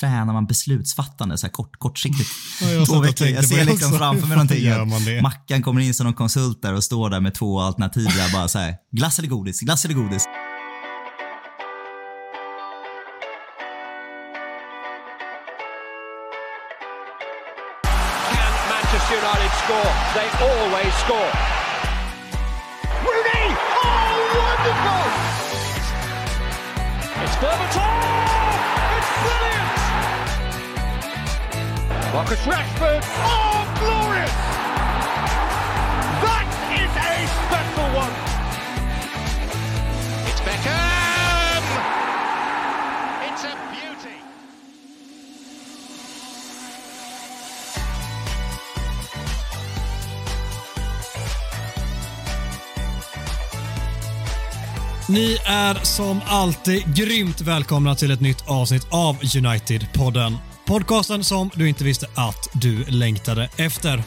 tränar man beslutsfattande så här kort, kortsiktigt. Ja, jag två veckor. Jag ser liksom framför mig någonting. Mackan kommer in som någon konsult där och står där med två alternativ. Där bara så här, glass eller godis, glass eller godis. Can Manchester United score? They always score. Marcus Rashford! Oh, glorious! That is a special one! It's Beckham! It's a beauty! Ni är som alltid grymt välkomna till ett nytt avsnitt av United-podden. Podcasten som du inte visste att du längtade efter.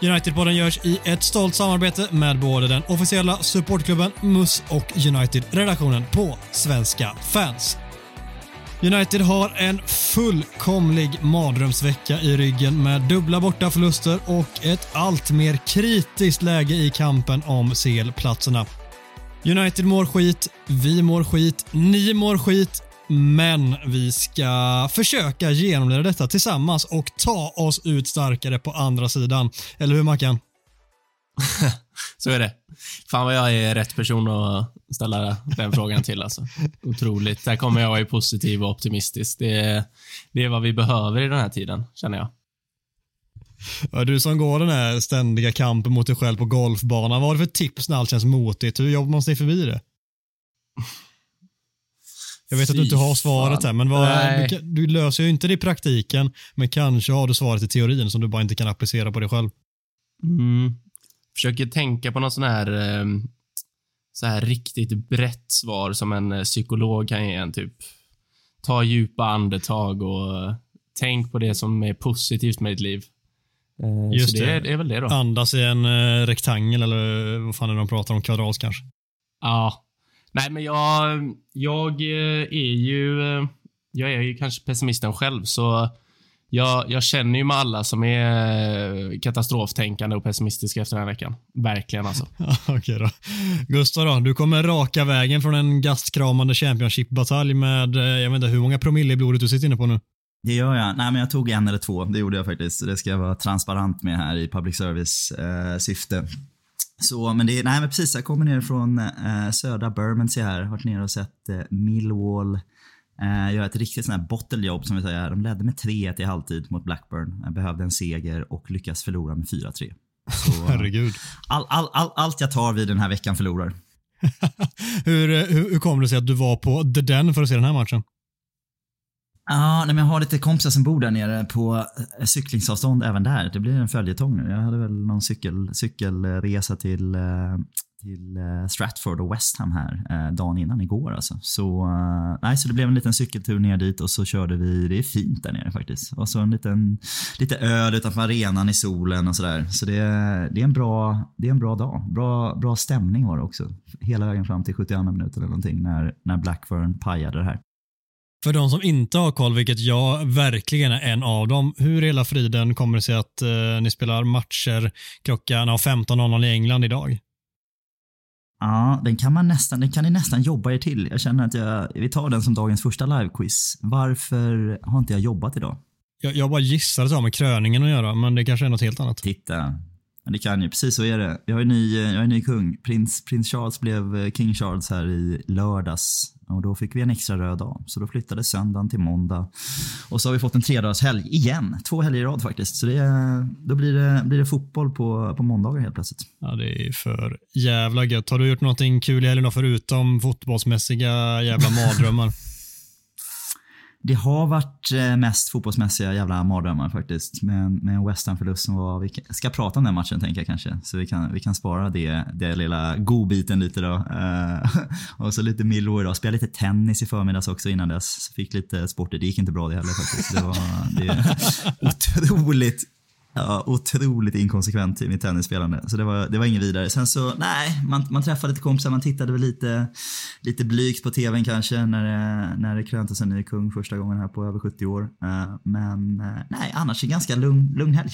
United-podden görs i ett stolt samarbete med både den officiella supportklubben MUS och United-redaktionen på Svenska fans. United har en fullkomlig mardrömsvecka i ryggen med dubbla bortaförluster och ett allt mer kritiskt läge i kampen om CL-platserna. United mår skit, vi mår skit, ni mår skit, men vi ska försöka genomleda detta tillsammans och ta oss ut starkare på andra sidan. Eller hur Mackan? Så är det. Fan vad jag är rätt person att ställa den frågan till alltså. Otroligt. Där kommer jag vara positiv och optimistisk. Det är, det är vad vi behöver i den här tiden, känner jag. Ja, du som går den här ständiga kampen mot dig själv på golfbanan, vad har du för tips när allt känns motigt? Hur jobbar man sig förbi det? Jag vet att du inte har svaret här, men vad, du, löser ju inte det i praktiken, men kanske har du svaret i teorin som du bara inte kan applicera på dig själv. Mm. Försöker tänka på något sån här, eh, så här riktigt brett svar som en eh, psykolog kan ge en. Typ, ta djupa andetag och eh, tänk på det som är positivt med ditt liv. Just det, det. är- det är väl det då. Andas i en rektangel eller vad fan är det de pratar om, kvadrals kanske? Ja. Nej, men jag, jag eh, är ju... eh, Jag är ju kanske pessimisten själv, så jag, jag känner ju med alla som är eh, katastroftänkande och pessimistiska efter den här veckan. Verkligen alltså. Ja, Okej då. Gustav då, du kommer raka vägen från en gastkramande Championship-batalj med, jag vet inte hur många promille i blodet du sitter inne på nu. Det gör jag. Nej, men jag tog en eller två. Det gjorde jag faktiskt. Det ska jag vara transparent med här i public service eh, syfte. Så, men det är, nej men precis, jag kommer ner från eh, södra Bermondsey här. Varit nere och sett eh, Millwall eh, göra ett riktigt sån här botteljobb som vi säger. De ledde med 3-1 i halvtid mot Blackburn. Jag behövde en seger och lyckas förlora med 4-3. Så, eh, Herregud. all, all, all, allt jag tar vid den här veckan förlorar. hur, eh, hur, hur kom det sig att du var på The Den för att se den här matchen? Ja, nej, men jag har lite kompisar som bor där nere på eh, cyklingsavstånd även där. Det blir en följetong nu. Jag hade väl någon cykel, cykelresa till, eh, till eh, Stratford och West Ham här dagen innan igår alltså. Så, nej, så det blev en liten cykeltur ner dit och så körde vi, det är fint där nere faktiskt. Och så en liten, lite öl utanför arenan i solen och sådär. Så det, det, är en bra, det är en bra dag. Bra, bra stämning var det också. Hela vägen fram till 72 minuter eller någonting när, när Blackburn pajade det här. För de som inte har koll, vilket jag verkligen är en av dem, hur hela friden kommer det sig att eh, ni spelar matcher klockan ja, 15.00 i England idag? Ja, den kan man nästan, den kan ni nästan jobba er till. Jag känner att jag, vi tar den som dagens första livequiz. Varför har inte jag jobbat idag? Jag, jag bara gissar att det har med kröningen att göra, men det kanske är något helt annat. Titta. Det kan ju, precis så är det. Jag är ny, jag är ny kung. Prins, prins Charles blev eh, King Charles här i lördags. Och då fick vi en extra röd dag. Så då flyttade söndagen till måndag. Och så har vi fått en tredagarshelg igen. Två helger i rad faktiskt. Så det, då blir det, blir det fotboll på, på måndagar helt plötsligt. Ja, det är för jävla gött. Har du gjort någonting kul i helgen förutom fotbollsmässiga jävla mardrömmar? Det har varit eh, mest fotbollsmässiga jävla mardrömmar faktiskt. Men med en West Ham-förlust som var... Vi ska prata om den matchen tänker jag kanske. Så vi kan, vi kan spara det, det lilla godbiten lite då. Eh, och så lite Millwall idag. Spelade lite tennis i förmiddags också innan dess. Så fick lite sport. Det gick inte bra det heller faktiskt. Det var det otroligt Ja, otroligt inkonsekvent i mitt tennisspelande. Så det var, det var inget vidare. Sen så, nej, man, man träffade lite kompisar, man tittade väl lite, lite blygt på tvn kanske när det, när det kröntes en ny kung första gången här på över 70 år. Uh, men uh, nej, annars en ganska lugn, lugn helg.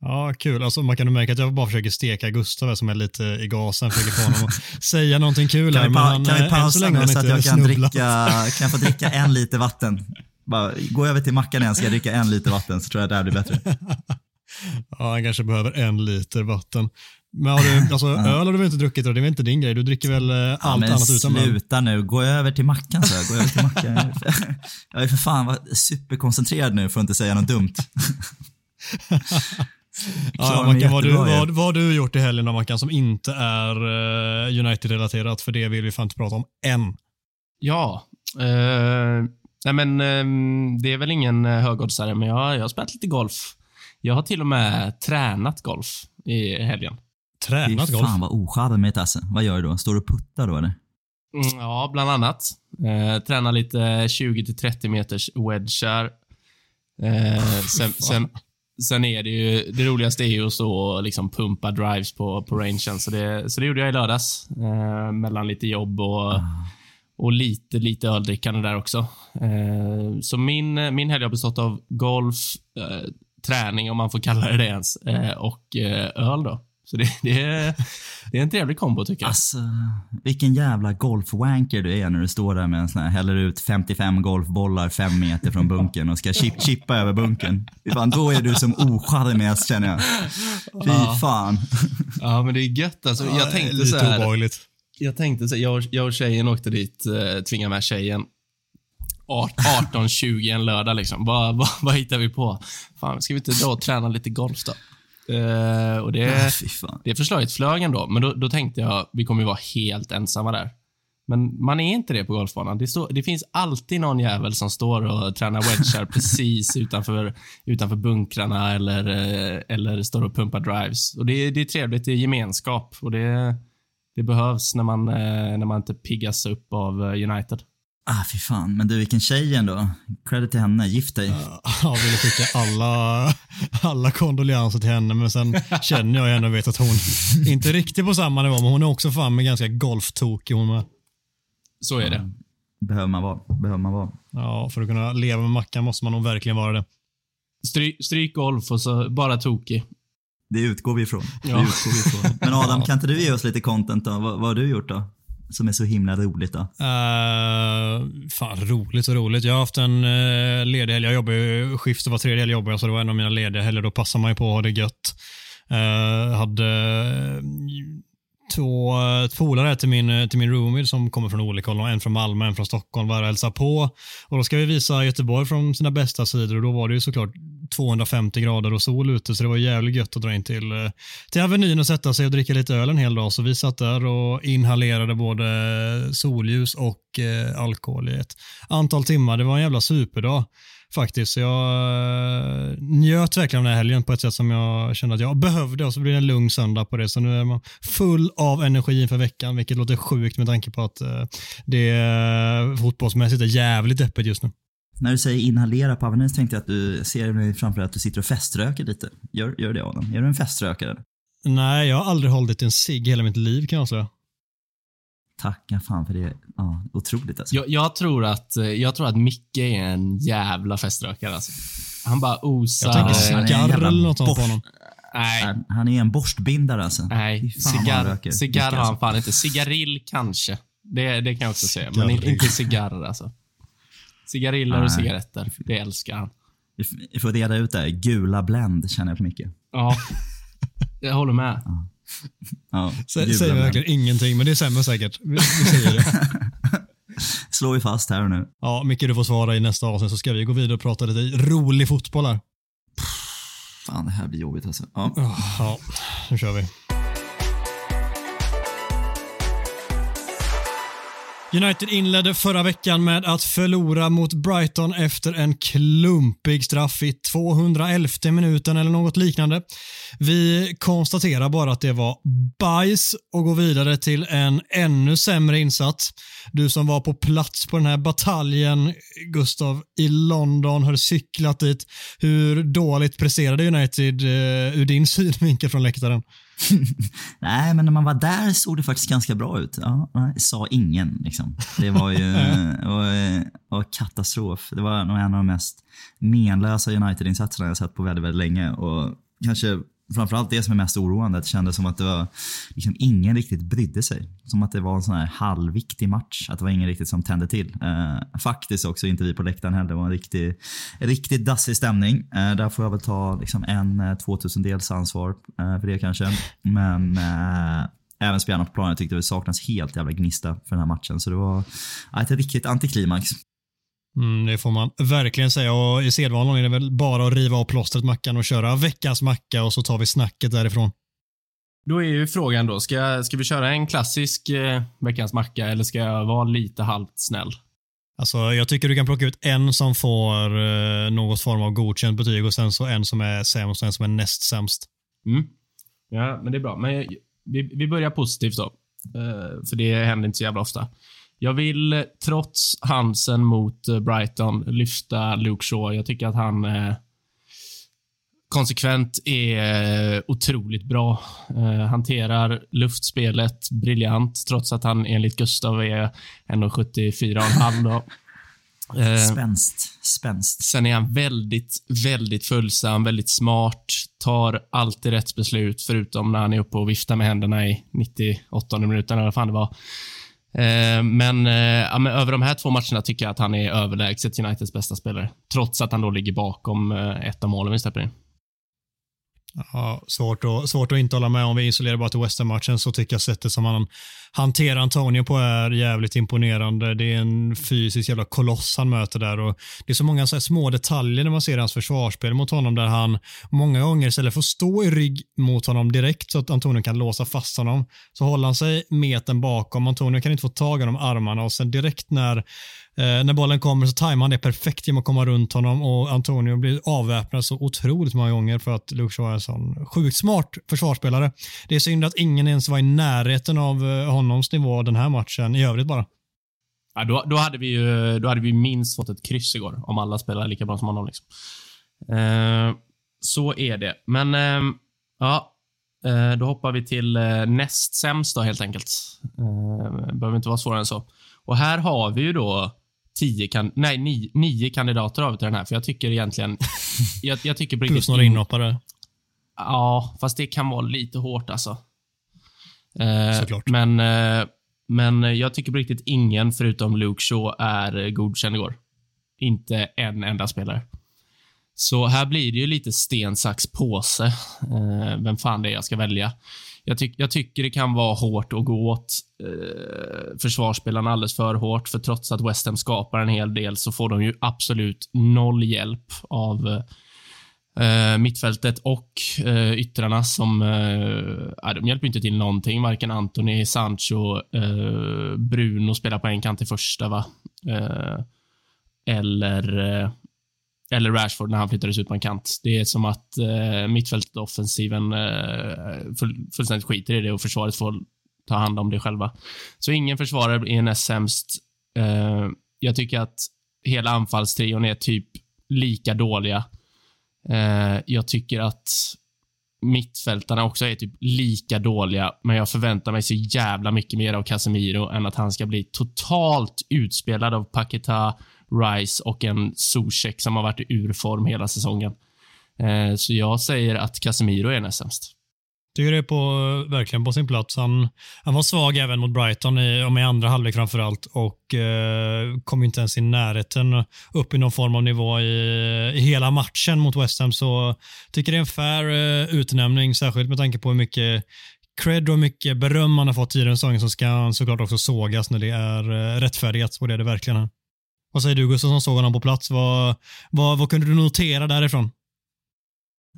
Ja, kul. Alltså, man kan ju märka att jag bara försöker steka Gustav som är lite i gasen, försöker få honom att säga någonting kul här. Kan vi, pa kan vi pausa nu så att jag kan, dricka, kan få dricka en liter vatten? Bara, gå över till mackan igen, ska jag dricka en liter vatten så tror jag det här blir bättre. ja, han kanske behöver en liter vatten. Men har du, alltså, öl har du väl inte druckit? Det är väl inte din grej? Du dricker väl eh, ja, allt annat utan öl? Sluta nu, gå över till mackan så Gå över till mackan. Jag är för fan superkoncentrerad nu för att inte säga något dumt. ja, Mackan, vad, du, vad, vad har du gjort i helgen då, Mackan, som inte är uh, United-relaterat? För det vill vi fan inte prata om än. Ja, uh, nej men uh, det är väl ingen högoddsare, men jag, jag har spelat lite golf. Jag har till och med tränat golf i helgen. Tränat golf? Fan vad ocharmigt alltså. Vad gör du då? Står du och puttar då eller? Mm, ja, bland annat. Eh, tränar lite 20-30 meters wedgar. Eh, sen, sen, sen, är det ju, det roligaste är ju att stå och liksom pumpa drives på, på rangen. Så det, så det gjorde jag i lördags. Eh, mellan lite jobb och, ah. och lite, lite öldrickande där också. Eh, så min, min helg har bestått av golf, eh, träning, om man får kalla det det ens, eh, och eh, öl. då. Så det, det, är, det är en trevlig kombo tycker jag. Alltså, vilken jävla golfwanker du är när du står där med en sån här, häller ut 55 golfbollar fem meter från bunken och ska chip, chippa över bunken. Fan, då är du som ocharmigast känner jag. Fy ja. fan. Ja, men det är gött alltså. Jag tänkte ja, så här. Obehagligt. Jag tänkte så här, jag, jag och tjejen åkte dit, eh, tvingade med tjejen 18-20 en lördag. Liksom. Vad, vad, vad hittar vi på? Fan, ska vi inte dra och träna lite golf då? Uh, och det, ah, det förslaget flög ändå, men då, då tänkte jag vi kommer ju vara helt ensamma där. Men man är inte det på golfbanan. Det, stå, det finns alltid någon jävel som står och tränar wedgar precis utanför, utanför bunkrarna eller, eh, eller står och pumpar drives. Och det, det är trevligt, det är gemenskap och det, det behövs när man, eh, när man inte piggas upp av United. Ah, fy fan. Men du, vilken tjej ändå. Credit till henne. Gift dig. Jag ville skicka alla, alla kondolenser till henne, men sen känner jag henne och vet att hon inte riktigt på samma nivå, men hon är också fan med ganska golftokig hon med. Så är det. Behöver man vara. Behöver man vara. Ja, för att kunna leva med Mackan måste man nog verkligen vara det. Stry, stryk golf och så bara tokig. Det utgår vi ifrån. Ja. Det utgår vi ifrån. Men Adam, kan inte du ge oss lite content då? Vad, vad har du gjort då? Som är så himla roligt då? Uh, fan, roligt och roligt. Jag har haft en uh, ledig helg. Jag jobbar ju skift och var tredje helg jobbar jag, så det var en av mina lediga helger. Då passar man ju på att ha det gött. Uh, hade två polare till min, till min roomie som kommer från olika håll. En från Malmö, en från Stockholm. Var och hälsa på. Och då ska vi visa Göteborg från sina bästa sidor och då var det ju såklart 250 grader och sol ute så det var jävligt gött att dra in till, eh, till Avenyn och sätta sig och dricka lite öl en hel dag. Så vi satt där och inhalerade både solljus och eh, alkohol i ett antal timmar. Det var en jävla superdag faktiskt. Jag eh, njöt verkligen av den här helgen på ett sätt som jag kände att jag behövde och så blir det en lugn söndag på det. Så nu är man full av energi inför veckan, vilket låter sjukt med tanke på att eh, det eh, fotbollsmässigt är jävligt öppet just nu. När du säger inhalera på Avenyn så tänkte jag att du ser mig framför dig att du sitter och feströker lite. Gör, gör det Adam? Är du en feströkare? Nej, jag har aldrig hållit en cigg hela mitt liv kan jag säga. Tacka fan för det. Ja, otroligt alltså. Jag, jag, tror att, eh, jag tror att Micke är en jävla feströkare alltså. Han bara osar. Jag tänker cigarr eller något sånt på honom. Nej. Han är en borstbindare alltså. Nej, cigarr, cigarr har han fan inte. Cigarill kanske. Det, det kan jag också säga, men inte cigarrer alltså. Cigariller och cigaretter, det älskar han. Vi får reda ut det här. Gula Blend känner jag på mycket. Ja, jag håller med. Ja. Ja, säger verkligen ingenting, men det stämmer säkert. Vi, vi säger det. Slår vi fast här och nu. Ja, Micke du får svara i nästa avsnitt så ska vi gå vidare och prata lite rolig fotboll här. Fan, det här blir jobbigt alltså. Ja, ja nu kör vi. United inledde förra veckan med att förlora mot Brighton efter en klumpig straff i 211 minuten eller något liknande. Vi konstaterar bara att det var bajs och går vidare till en ännu sämre insats. Du som var på plats på den här bataljen, Gustav, i London, har cyklat dit. Hur dåligt presterade United eh, ur din synvinkel från läktaren? nej, men när man var där såg det faktiskt ganska bra ut. Ja, nej, sa ingen. Liksom. Det var ju var, var katastrof. Det var nog en av de mest menlösa United-insatserna jag sett på väldigt, väldigt länge. Och kanske framförallt det som är mest oroande, att det kändes som att det var liksom ingen riktigt brydde sig. Som att det var en sån här halvviktig match. Att det var ingen riktigt som tände till. Eh, faktiskt också, inte vi på läktaren heller. Det var en riktigt riktig dassig stämning. Eh, där får jag väl ta liksom en eh, tvåtusendels 2000-dels ansvar eh, för det kanske. Men eh, även spelarna på planen tyckte det saknas helt jävla gnista för den här matchen. Så det var ett riktigt antiklimax. Mm, det får man verkligen säga och i sedvanan är det väl bara att riva av plåstret Mackan och köra veckans macka och så tar vi snacket därifrån. Då är ju frågan då, ska, ska vi köra en klassisk eh, veckans macka eller ska jag vara lite halvt snäll? Alltså, jag tycker du kan plocka ut en som får eh, något form av godkänt betyg och sen så en som är sämst och en som är näst sämst. Mm. Ja, men det är bra. Men vi, vi börjar positivt då. Eh, för det händer inte så jävla ofta. Jag vill, trots Hansen mot eh, Brighton, lyfta Luke Shaw. Jag tycker att han eh, konsekvent är eh, otroligt bra. Eh, hanterar luftspelet briljant, trots att han enligt Gustav är 1,74,5. Eh, spänst. Spänst. Sen är han väldigt, väldigt följsam, väldigt smart, tar alltid rätt beslut, förutom när han är uppe och viftar med händerna i 98 minuten, eller vad fan det var. Eh, men, eh, ja, men, över de här två matcherna tycker jag att han är överlägset Uniteds bästa spelare. Trots att han då ligger bakom eh, ett av målen vi släpper in. Ja, svårt, att, svårt att inte hålla med om. Vi isolerar bara till West matchen så tycker jag sättet som han hanterar Antonio på är jävligt imponerande. Det är en fysisk jävla koloss han möter där och det är så många så små detaljer när man ser hans försvarsspel mot honom där han många gånger istället för att stå i rygg mot honom direkt så att Antonio kan låsa fast honom så håller han sig metern bakom. Antonio kan inte få tag i de armarna och sen direkt när Eh, när bollen kommer så tajmar han det perfekt genom att komma runt honom och Antonio blir avväpnad så otroligt många gånger för att Luke Shaw är en sån sjukt smart försvarsspelare. Det är synd att ingen ens var i närheten av eh, honoms nivå den här matchen i övrigt bara. Ja, då, då, hade vi ju, då hade vi minst fått ett kryss igår om alla spelar lika bra som honom. Liksom. Eh, så är det. Men ehm, eh, ja, då hoppar vi till eh, näst sämst då helt enkelt. Eh, behöver inte vara svårare än så. Och här har vi ju då tio kan, nej, nio, nio kandidater till den här, för jag tycker egentligen... jag, jag tycker Plus några inhoppare. Ja, fast det kan vara lite hårt alltså. Eh, Såklart. Men, eh, men jag tycker på riktigt ingen förutom Luke Shaw är godkänd igår. Inte en enda spelare. Så här blir det ju lite sten, sax, påse. Eh, vem fan det är jag ska välja jag, tyck, jag tycker det kan vara hårt att gå åt eh, försvarsspelarna alldeles för hårt, för trots att West Ham skapar en hel del så får de ju absolut noll hjälp av eh, mittfältet och eh, yttrarna som, eh, de hjälper inte till någonting. Varken Anthony, Sancho, eh, Bruno spelar på en kant i första, va? Eh, eller eh, eller Rashford när han flyttades ut på en kant. Det är som att eh, mittfältet och offensiven eh, full, fullständigt skiter i det och försvaret får ta hand om det själva. Så ingen försvarare är näst sämst. Eh, jag tycker att hela anfallstrion är typ lika dåliga. Eh, jag tycker att mittfältarna också är typ lika dåliga, men jag förväntar mig så jävla mycket mer av Casemiro än att han ska bli totalt utspelad av Paketa, Rice och en Zuzek som har varit i urform hela säsongen. Eh, så jag säger att Casemiro är näst sämst. Tycker det är på, verkligen på sin plats. Han, han var svag även mot Brighton, i, om i andra halvlek framför allt, och eh, kom inte ens i närheten upp i någon form av nivå i, i hela matchen mot West Ham. Så tycker det är en fair eh, utnämning, särskilt med tanke på hur mycket cred och mycket beröm han har fått i den säsongen så ska han såklart också sågas när det är eh, rättfärdigat och det är det verkligen. här. Vad säger du Gustav som såg honom på plats? Vad, vad, vad kunde du notera därifrån?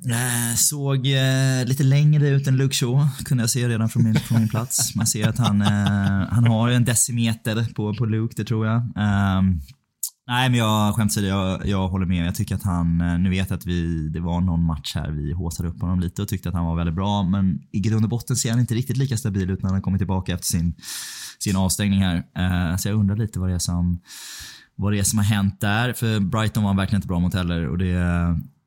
Eh, såg eh, lite längre ut än Luke Shaw, kunde jag se redan från min, från min plats. Man ser att han, eh, han har en decimeter på, på Luke, det tror jag. Ehm, nej, men jag skämt jag, jag håller med. Jag tycker att han, eh, nu vet jag att vi, det var någon match här vi håsade upp honom lite och tyckte att han var väldigt bra, men i grund och botten ser han inte riktigt lika stabil ut när han kommer tillbaka efter sin, sin avstängning här. Eh, så jag undrar lite vad det är som vad det är som har hänt där. För Brighton var han verkligen inte bra mot heller och det,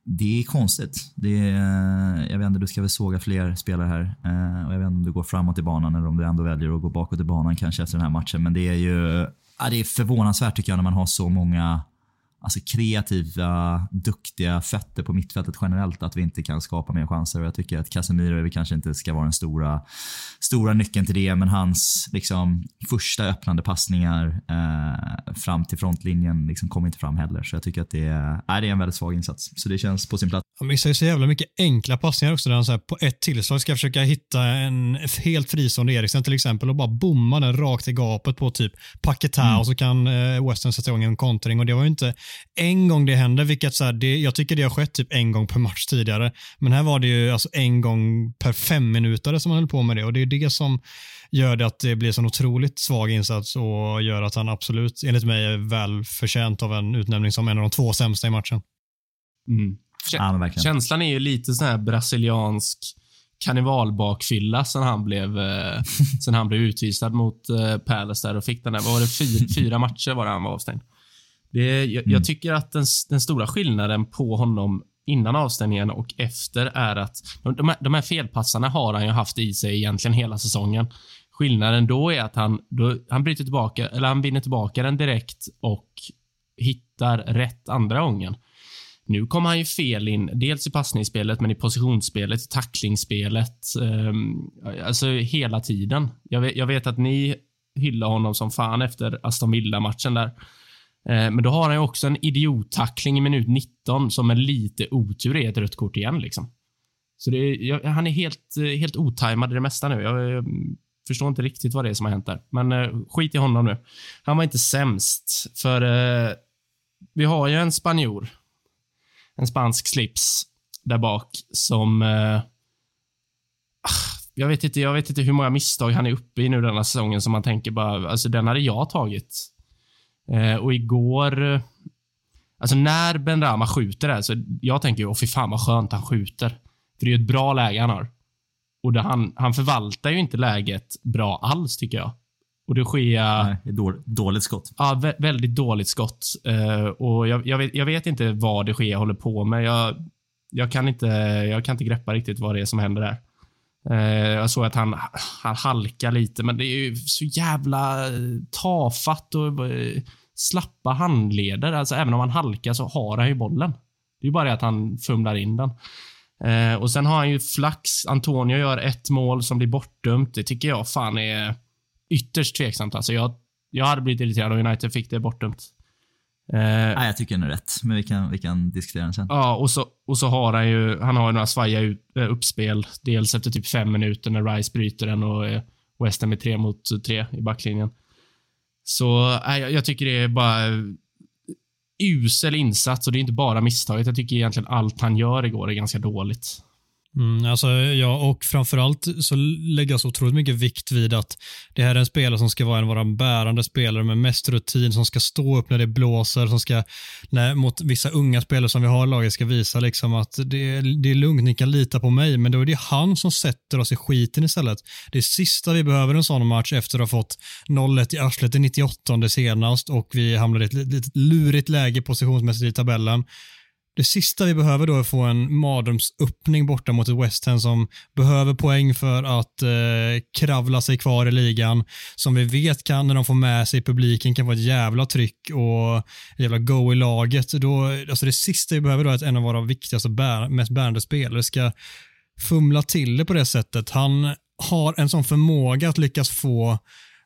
det är konstigt. Det är, jag vet inte, du ska väl såga fler spelare här. Eh, och jag vet inte om du går framåt i banan eller om du ändå väljer att gå bakåt i banan kanske efter den här matchen. Men det är ju ja, det är förvånansvärt tycker jag när man har så många alltså kreativa, duktiga fötter på mittfältet generellt att vi inte kan skapa mer chanser. Och jag tycker att Casemiro kanske inte ska vara den stora, stora nyckeln till det, men hans liksom, första öppnande passningar eh, fram till frontlinjen liksom, kom inte fram heller. Så jag tycker att det är, äh, det är en väldigt svag insats. Så det känns på sin plats. Han missar ju så jävla mycket enkla passningar också där han så här, på ett tillslag ska försöka hitta en helt fristående Eriksen till exempel och bara bomma den rakt i gapet på typ Paketa mm. och så kan eh, Western sätta igång en kontring och det var ju inte en gång det hände, vilket så här, det, jag tycker det har skett typ en gång per match tidigare. Men här var det ju alltså en gång per fem minuter som han höll på med det och det är det som gör det att det blir en otroligt svag insats och gör att han absolut, enligt mig, är väl förtjänt av en utnämning som en av de två sämsta i matchen. Mm. Ja, Känslan är ju lite sån här brasiliansk karnevalbakfylla sen han blev, eh, sen han blev utvisad mot eh, Palace där och fick den där, vad var det, fyra, fyra matcher var det han var avstängd. Det, jag, mm. jag tycker att den, den, stora skillnaden på honom innan avstängningen och efter är att de, här, de här felpassarna har han ju haft i sig egentligen hela säsongen. Skillnaden då är att han, då, han bryter tillbaka, eller han vinner tillbaka den direkt och hittar rätt andra gången. Nu kommer han ju fel in, dels i passningsspelet, men i positionsspelet, i tacklingsspelet. Um, alltså hela tiden. Jag vet, jag vet, att ni hyllar honom som fan efter Aston Villa-matchen där. Eh, men då har han ju också en idiottackling i minut 19 som med lite otur är ett rött kort igen. Liksom. Så det, jag, han är helt, eh, helt otajmad i det mesta nu. Jag, jag, förstår inte riktigt vad det är som har hänt där. Men skit i honom nu. Han var inte sämst, för eh, vi har ju en spanjor en spansk slips där bak som... Eh, ah, jag, vet inte, jag vet inte hur många misstag han är uppe i nu denna säsongen som man tänker bara, alltså den hade jag tagit. Eh, och igår... Alltså när Ben Rama skjuter där, så jag tänker åh fy fan vad skönt han skjuter. För det är ju ett bra läge han har. Och det, han, han förvaltar ju inte läget bra alls, tycker jag. Och det sker... Nej, dåligt skott. Ja, vä väldigt dåligt skott. Uh, och jag, jag, vet, jag, vet, inte vad det sker håller på med. Jag, jag, kan inte, jag kan inte greppa riktigt vad det är som händer där. Eh, jag såg att han, han halkar lite, men det är ju så jävla eh, tafatt och eh, slappa handleder. Alltså, även om han halkar så har han ju bollen. Det är bara det att han fumlar in den. Och Sen har han ju flax. Antonio gör ett mål som blir bortdömt. Det tycker jag fan är ytterst tveksamt. Alltså jag, jag hade blivit irriterad om United fick det bortdömt. Eh, Nej, jag tycker den är rätt, men vi kan, vi kan diskutera den sen. Ja, och så, och så har han ju han har några svaja ut, äh, uppspel. Dels efter typ fem minuter när Rice bryter den och eh, West Ham är tre mot tre i backlinjen. Så äh, jag, jag tycker det är bara usel insats och det är inte bara misstaget. Jag tycker egentligen allt han gör igår är ganska dåligt. Mm, alltså, ja, och framförallt så lägger jag så otroligt mycket vikt vid att det här är en spelare som ska vara en av våra bärande spelare med mest rutin, som ska stå upp när det blåser, som ska, när, mot vissa unga spelare som vi har i laget, ska visa liksom att det, det är lugnt, ni kan lita på mig, men då är det han som sätter oss i skiten istället. Det sista vi behöver en sån match efter att ha fått 0-1 i arslet i 98 senast och vi hamnade i ett lite lurigt läge positionsmässigt i tabellen det sista vi behöver då är att få en mardrömsöppning borta mot ett West Ham som behöver poäng för att eh, kravla sig kvar i ligan. Som vi vet kan, när de får med sig publiken, kan få ett jävla tryck och ett jävla go i laget. Då, alltså det sista vi behöver då är att en av våra viktigaste, bär, mest bärande spelare ska fumla till det på det sättet. Han har en sån förmåga att lyckas få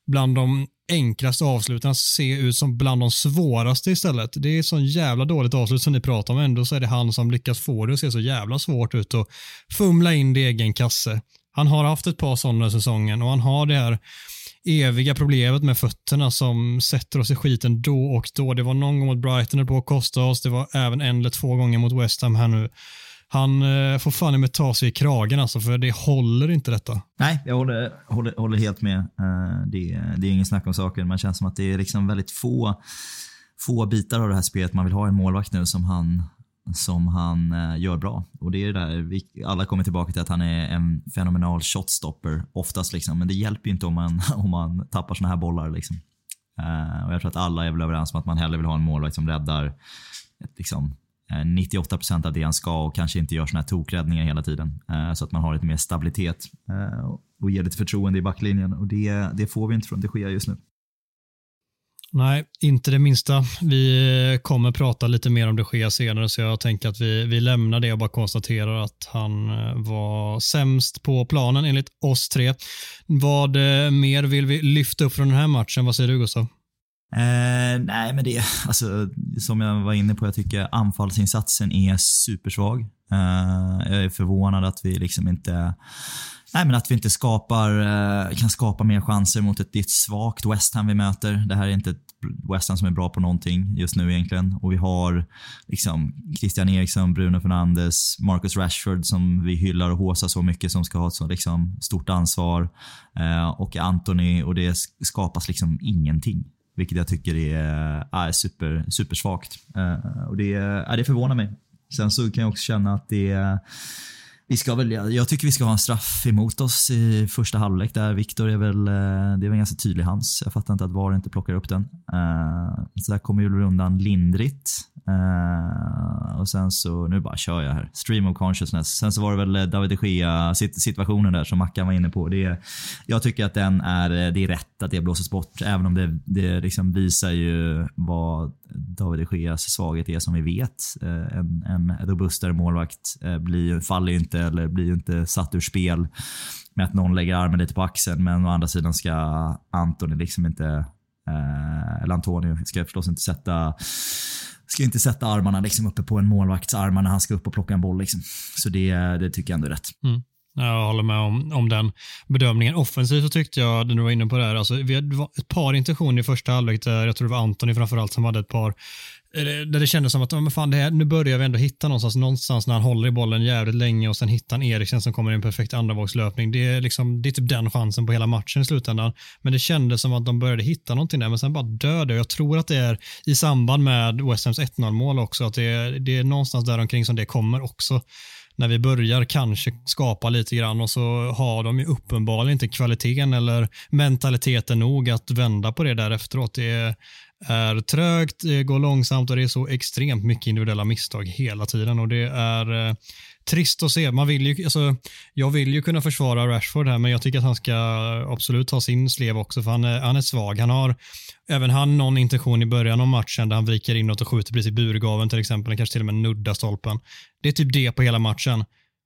bland de enklaste avsluten se ut som bland de svåraste istället. Det är så jävla dåligt avslut som ni pratar om, ändå så är det han som lyckas få det att se så jävla svårt ut och fumla in det i egen kasse. Han har haft ett par sådana säsongen och han har det här eviga problemet med fötterna som sätter oss i skiten då och då. Det var någon gång mot Brighton det på att kosta oss. Det var även en eller två gånger mot West Ham här nu han eh, får fan med ta sig i kragen alltså, för det håller inte detta. Nej, jag håller, håller, håller helt med. Eh, det, det är ingen snack om saken. Man känns som att det är liksom väldigt få, få bitar av det här spelet man vill ha en målvakt nu som han, som han eh, gör bra. Och det är det där, vi, alla kommer tillbaka till att han är en fenomenal shotstopper oftast liksom, men det hjälper ju inte om man, om man tappar såna här bollar liksom. Eh, och jag tror att alla är väl överens om att man hellre vill ha en målvakt som räddar ett, liksom, Eh, 98% av det han ska och kanske inte gör såna här tokräddningar hela tiden. Eh, så att man har lite mer stabilitet eh, och ger lite förtroende i backlinjen. Och det, det får vi inte från det sker just nu. Nej, inte det minsta. Vi kommer prata lite mer om det sker senare, så jag tänker att vi, vi lämnar det och bara konstaterar att han var sämst på planen enligt oss tre. Vad mer vill vi lyfta upp från den här matchen? Vad säger du Gustav? Eh, nej, men det, alltså, som jag var inne på, jag tycker anfallsinsatsen är supersvag. Eh, jag är förvånad att vi liksom inte Nej, men att vi inte skapar, eh, kan skapa mer chanser mot ett, ett svagt West Ham vi möter. Det här är inte ett West Ham som är bra på någonting just nu egentligen. Och vi har liksom Christian Eriksson, Bruno Fernandes, Marcus Rashford som vi hyllar och håsar så mycket som ska ha ett så liksom, stort ansvar. Eh, och Anthony och det skapas liksom ingenting. Vilket jag tycker är, är super, supersvagt. Eh, och det, är, det förvånar mig. Sen så kan jag också känna att det vi ska väl, jag tycker vi ska ha en straff emot oss i första halvlek där. Viktor är väl, eh, det är väl en ganska tydlig hands. Jag fattar inte att VAR inte plockar upp den. Eh, så där kommer vi undan lindrigt. Eh, och sen så, nu bara kör jag här. Stream of consciousness. Sen så var det väl David de Gea situationen där som Mackan var inne på. Det, jag tycker att den är, det är rätt att det blåses bort. Även om det, det liksom visar ju vad David de Geas svaghet är som vi vet. En, en robustare målvakt blir, faller ju inte eller blir inte satt ur spel med att någon lägger armen lite på axeln. Men å andra sidan ska Antoni liksom inte Eh, eller Antonio ska förstås inte sätta ska inte sätta armarna liksom uppe på en målvakts armar när han ska upp och plocka en boll. Liksom. Så det, det tycker jag ändå är rätt. Mm. Jag håller med om, om den bedömningen. Offensivt så tyckte jag, när du var inne på det här, alltså, vi hade ett par intentioner i första halvlek där jag tror det var Antoni framförallt som hade ett par där det kändes som att men fan, det här, nu börjar vi ändå hitta någonstans, någonstans när han håller i bollen jävligt länge och sen hittar han Eriksen som kommer i en perfekt andravågslöpning. Det är, liksom, det är typ den chansen på hela matchen i slutändan. Men det kändes som att de började hitta någonting där, men sen bara döde. Jag tror att det är i samband med West Hams 1-0 mål också, att det är, det är någonstans där omkring som det kommer också när vi börjar kanske skapa lite grann och så har de ju uppenbarligen inte kvaliteten eller mentaliteten nog att vända på det där efteråt. Det är, trögt, det går långsamt och det är så extremt mycket individuella misstag hela tiden och det är eh, trist att se. Man vill ju, alltså, jag vill ju kunna försvara Rashford här, men jag tycker att han ska absolut ha sin slev också, för han är, han är svag. Han har även han någon intention i början av matchen där han viker inåt och skjuter precis i burgaven till exempel, kanske till och med nuddar stolpen. Det är typ det på hela matchen.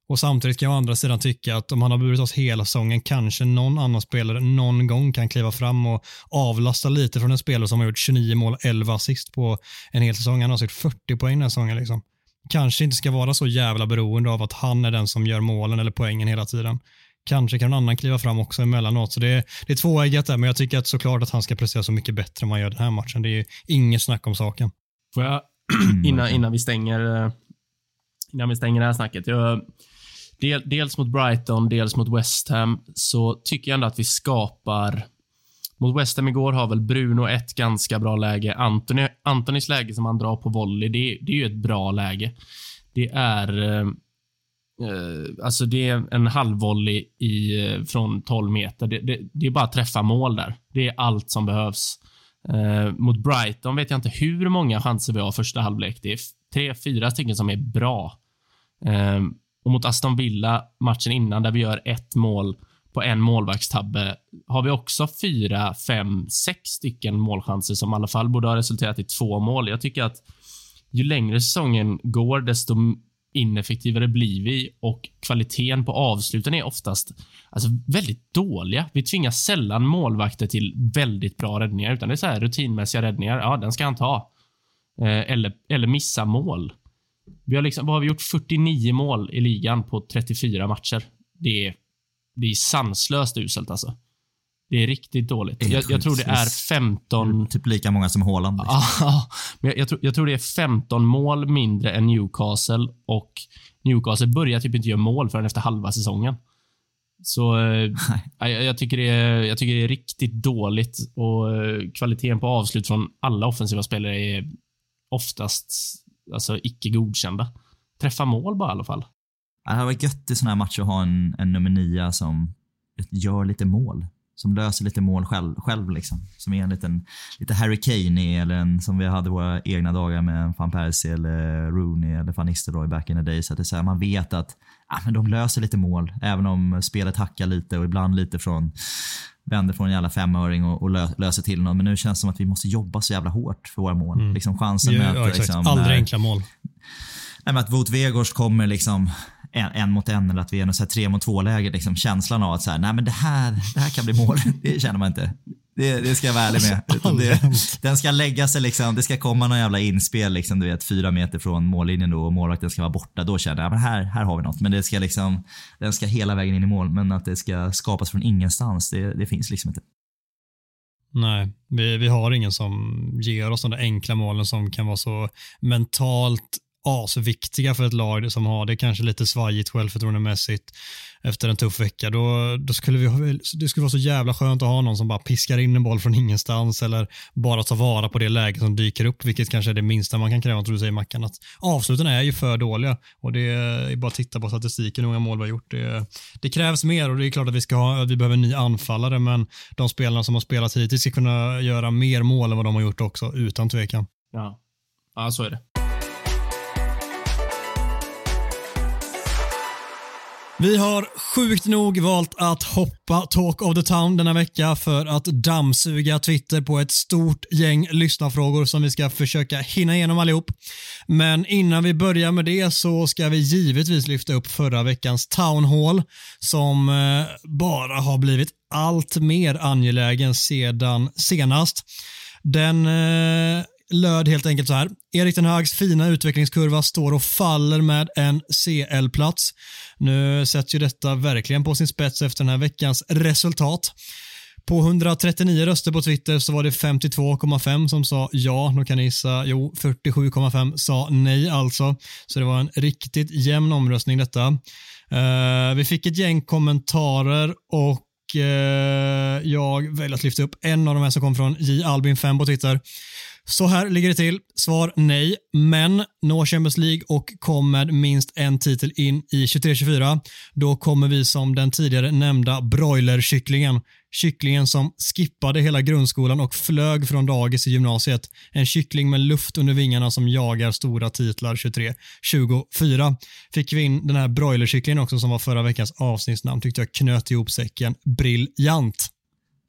Och samtidigt kan jag å andra sidan tycka att om han har burit oss hela säsongen, kanske någon annan spelare någon gång kan kliva fram och avlasta lite från en spelare som har gjort 29 mål, 11 assist på en hel säsong. Han har gjort 40 poäng den här säsongen. Liksom. Kanske inte ska vara så jävla beroende av att han är den som gör målen eller poängen hela tiden. Kanske kan någon annan kliva fram också emellanåt. Så det är, det är tvåeggat där, men jag tycker att såklart att han ska prestera så mycket bättre än han gör den här matchen. Det är inget snack om saken. Får jag, innan, innan vi stänger eh, innan vi stänger det här snacket. Jag, del, dels mot Brighton, dels mot West Ham, så tycker jag ändå att vi skapar mot West Ham igår har väl Bruno ett ganska bra läge. Anthony, Antonys läge som han drar på volley, det, det är ju ett bra läge. Det är eh, eh alltså det är en halvvolley i, eh, från 12 meter. Det, det, det, är bara att träffa mål där. Det är allt som behövs. Eh, mot Brighton vet jag inte hur många chanser vi har första halvlek. Det är tre, fyra stycken som är bra. Eh, och mot Aston Villa, matchen innan, där vi gör ett mål på en målvaktstabbe, har vi också fyra, fem, sex stycken målchanser som i alla fall borde ha resulterat i två mål. Jag tycker att ju längre säsongen går, desto ineffektivare blir vi och kvaliteten på avsluten är oftast alltså, väldigt dåliga. Vi tvingar sällan målvakter till väldigt bra räddningar, utan det är så här rutinmässiga räddningar. Ja, den ska han ta. Eh, eller, eller missa mål. Vi har liksom, vad har vi gjort? 49 mål i ligan på 34 matcher. Det är, det är sanslöst uselt alltså. Det är riktigt dåligt. Jag, jag tror det är 15... Typ lika många som Haaland. Liksom. Men jag, jag, tror, jag tror det är 15 mål mindre än Newcastle och Newcastle börjar typ inte göra mål förrän efter halva säsongen. Så eh, jag, jag, tycker det är, jag tycker det är riktigt dåligt och eh, kvaliteten på avslut från alla offensiva spelare är oftast alltså, icke godkända. Träffa mål bara i alla fall. Det hade varit gött i såna här matcher att ha en, en nummer nio som gör lite mål. Som löser lite mål själv, själv liksom. Som är en liten, lite Harry Kane eller en, som vi hade våra egna dagar med Van Persie eller Rooney eller Van Nistelrooy back in the days. Att det är så här, man vet att ah, men de löser lite mål, även om spelet hackar lite och ibland lite från vänder från en jävla femöring och, och lö, löser till något. Men nu känns det som att vi måste jobba så jävla hårt för våra mål. Mm. Liksom chansen Ja, med ja, att, exakt. liksom, Aldrig enkla mål. Nej, men att Wout Weghorst kommer liksom en, en mot en eller att vi är något så tre mot två läge. Liksom, känslan av att så här, nej men det här, det här kan bli mål. Det känner man inte. Det, det ska jag vara ärlig med. Det, den ska lägga sig liksom, det ska komma någon jävla inspel liksom, du vet fyra meter från mållinjen då och målvakten ska vara borta. Då känner jag, men här, här har vi något. Men det ska liksom, den ska hela vägen in i mål. Men att det ska skapas från ingenstans, det, det finns liksom inte. Nej, vi, vi har ingen som ger oss de där enkla målen som kan vara så mentalt asviktiga för ett lag som har det kanske lite svajigt självförtroendemässigt efter en tuff vecka. Då, då skulle vi, det skulle vara så jävla skönt att ha någon som bara piskar in en boll från ingenstans eller bara tar vara på det läge som dyker upp, vilket kanske är det minsta man kan kräva, tror du säger Mackan. Att avsluten är ju för dåliga och det är bara att titta på statistiken hur många mål vi har gjort. Det, det krävs mer och det är klart att vi, ska ha, vi behöver en ny anfallare, men de spelarna som har spelat hittills ska kunna göra mer mål än vad de har gjort också, utan tvekan. Ja, ja så är det. Vi har sjukt nog valt att hoppa Talk of the Town denna vecka för att dammsuga Twitter på ett stort gäng lyssnarfrågor som vi ska försöka hinna igenom allihop. Men innan vi börjar med det så ska vi givetvis lyfta upp förra veckans Town Hall som eh, bara har blivit allt mer angelägen sedan senast. Den eh, löd helt enkelt så här. Erik den Hags fina utvecklingskurva står och faller med en CL-plats. Nu sätts ju detta verkligen på sin spets efter den här veckans resultat. På 139 röster på Twitter så var det 52,5 som sa ja. Då kan ni gissa, jo, 47,5 sa nej alltså. Så det var en riktigt jämn omröstning detta. Uh, vi fick ett gäng kommentarer och eh, jag väljer att lyfta upp en av de här som kom från J. Albin 5 på Twitter. Så här ligger det till. Svar nej, men når Champions League och kom med minst en titel in i 23-24. Då kommer vi som den tidigare nämnda broilerkycklingen. Kycklingen som skippade hela grundskolan och flög från dagis i gymnasiet. En kyckling med luft under vingarna som jagar stora titlar 23-24. Fick vi in den här broilerkycklingen också som var förra veckans avsnittsnamn. Tyckte jag knöt ihop säcken briljant.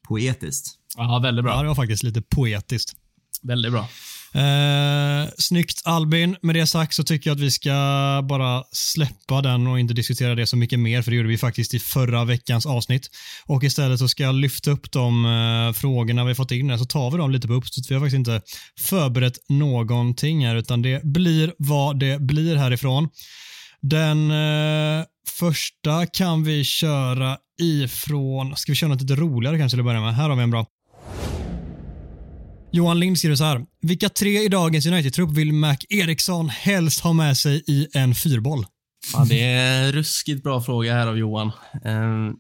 Poetiskt. Ja, väldigt bra. Ja, det var faktiskt lite poetiskt. Väldigt bra. Eh, snyggt Albin. Med det sagt så tycker jag att vi ska bara släppa den och inte diskutera det så mycket mer, för det gjorde vi faktiskt i förra veckans avsnitt. Och istället så ska jag lyfta upp de eh, frågorna vi fått in här, så tar vi dem lite på uppstuds. Vi har faktiskt inte förberett någonting här, utan det blir vad det blir härifrån. Den eh, första kan vi köra ifrån, ska vi köra något lite roligare kanske till att börja med? Här har vi en bra. Johan Lind skriver så här. Vilka tre i dagens United-trupp vill Mac Eriksson helst ha med sig i en fyrboll? Ja, det är en ruskigt bra fråga här av Johan. Eh,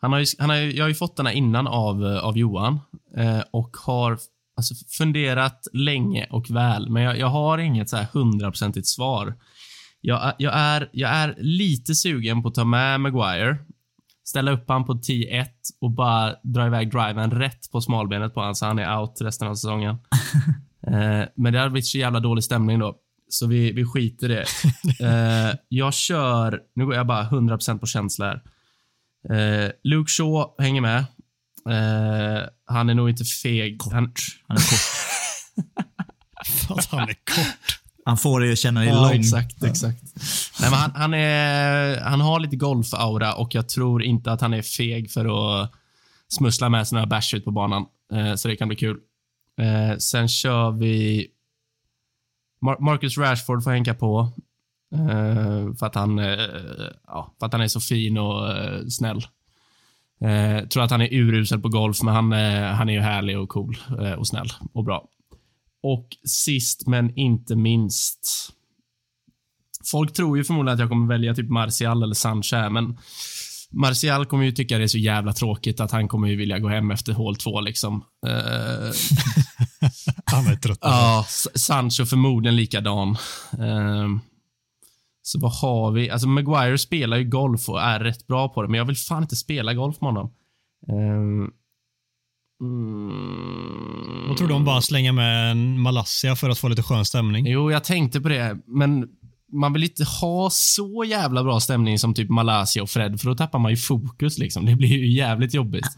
han har ju, han har, jag har ju fått den här innan av, av Johan eh, och har alltså, funderat länge och väl, men jag, jag har inget så här hundraprocentigt svar. Jag, jag, är, jag är lite sugen på att ta med Maguire, ställa upp han på 10-1 och bara dra iväg driven rätt på smalbenet på honom så han är out resten av säsongen. Eh, men det hade blivit så jävla dålig stämning då. Så vi, vi skiter i det. Eh, jag kör, nu går jag bara 100% på känsla här. Eh, Luke Shaw hänger med. Eh, han är nog inte feg. Han, Han är kort. För att han är kort. Han får det ju känna i ja, lång. exakt, exakt. Nej, han, han, är, han har lite golf-aura och jag tror inte att han är feg för att smussla med sig några bärs ut på banan. Eh, så det kan bli kul. Eh, sen kör vi... Mar- Marcus Rashford får hänga på. Eh, för, att han, eh, ja, för att han är så fin och eh, snäll. Eh, tror att han är urusel på golf, men han, han är ju härlig och cool och snäll och bra. Och sist men inte minst. Folk tror ju förmodligen att jag kommer välja typ Martial eller Sancho här, men Martial kommer ju tycka det är så jävla tråkigt att han kommer ju vilja gå hem efter hål två liksom. Eh, Han är trött. det. Ja, Sancho förmodligen likadan. Ehm, så vad har vi? Alltså Maguire spelar ju golf och är rätt bra på det, men jag vill fan inte spela golf med honom. Ehm, mm, Vad tror du om bara slänga med en Malaysia för att få lite skön stämning? Jo, jag tänkte på det, men man vill inte ha så jävla bra stämning som typ Malaysia och Fred, för då tappar man ju fokus liksom. Det blir ju jävligt jobbigt.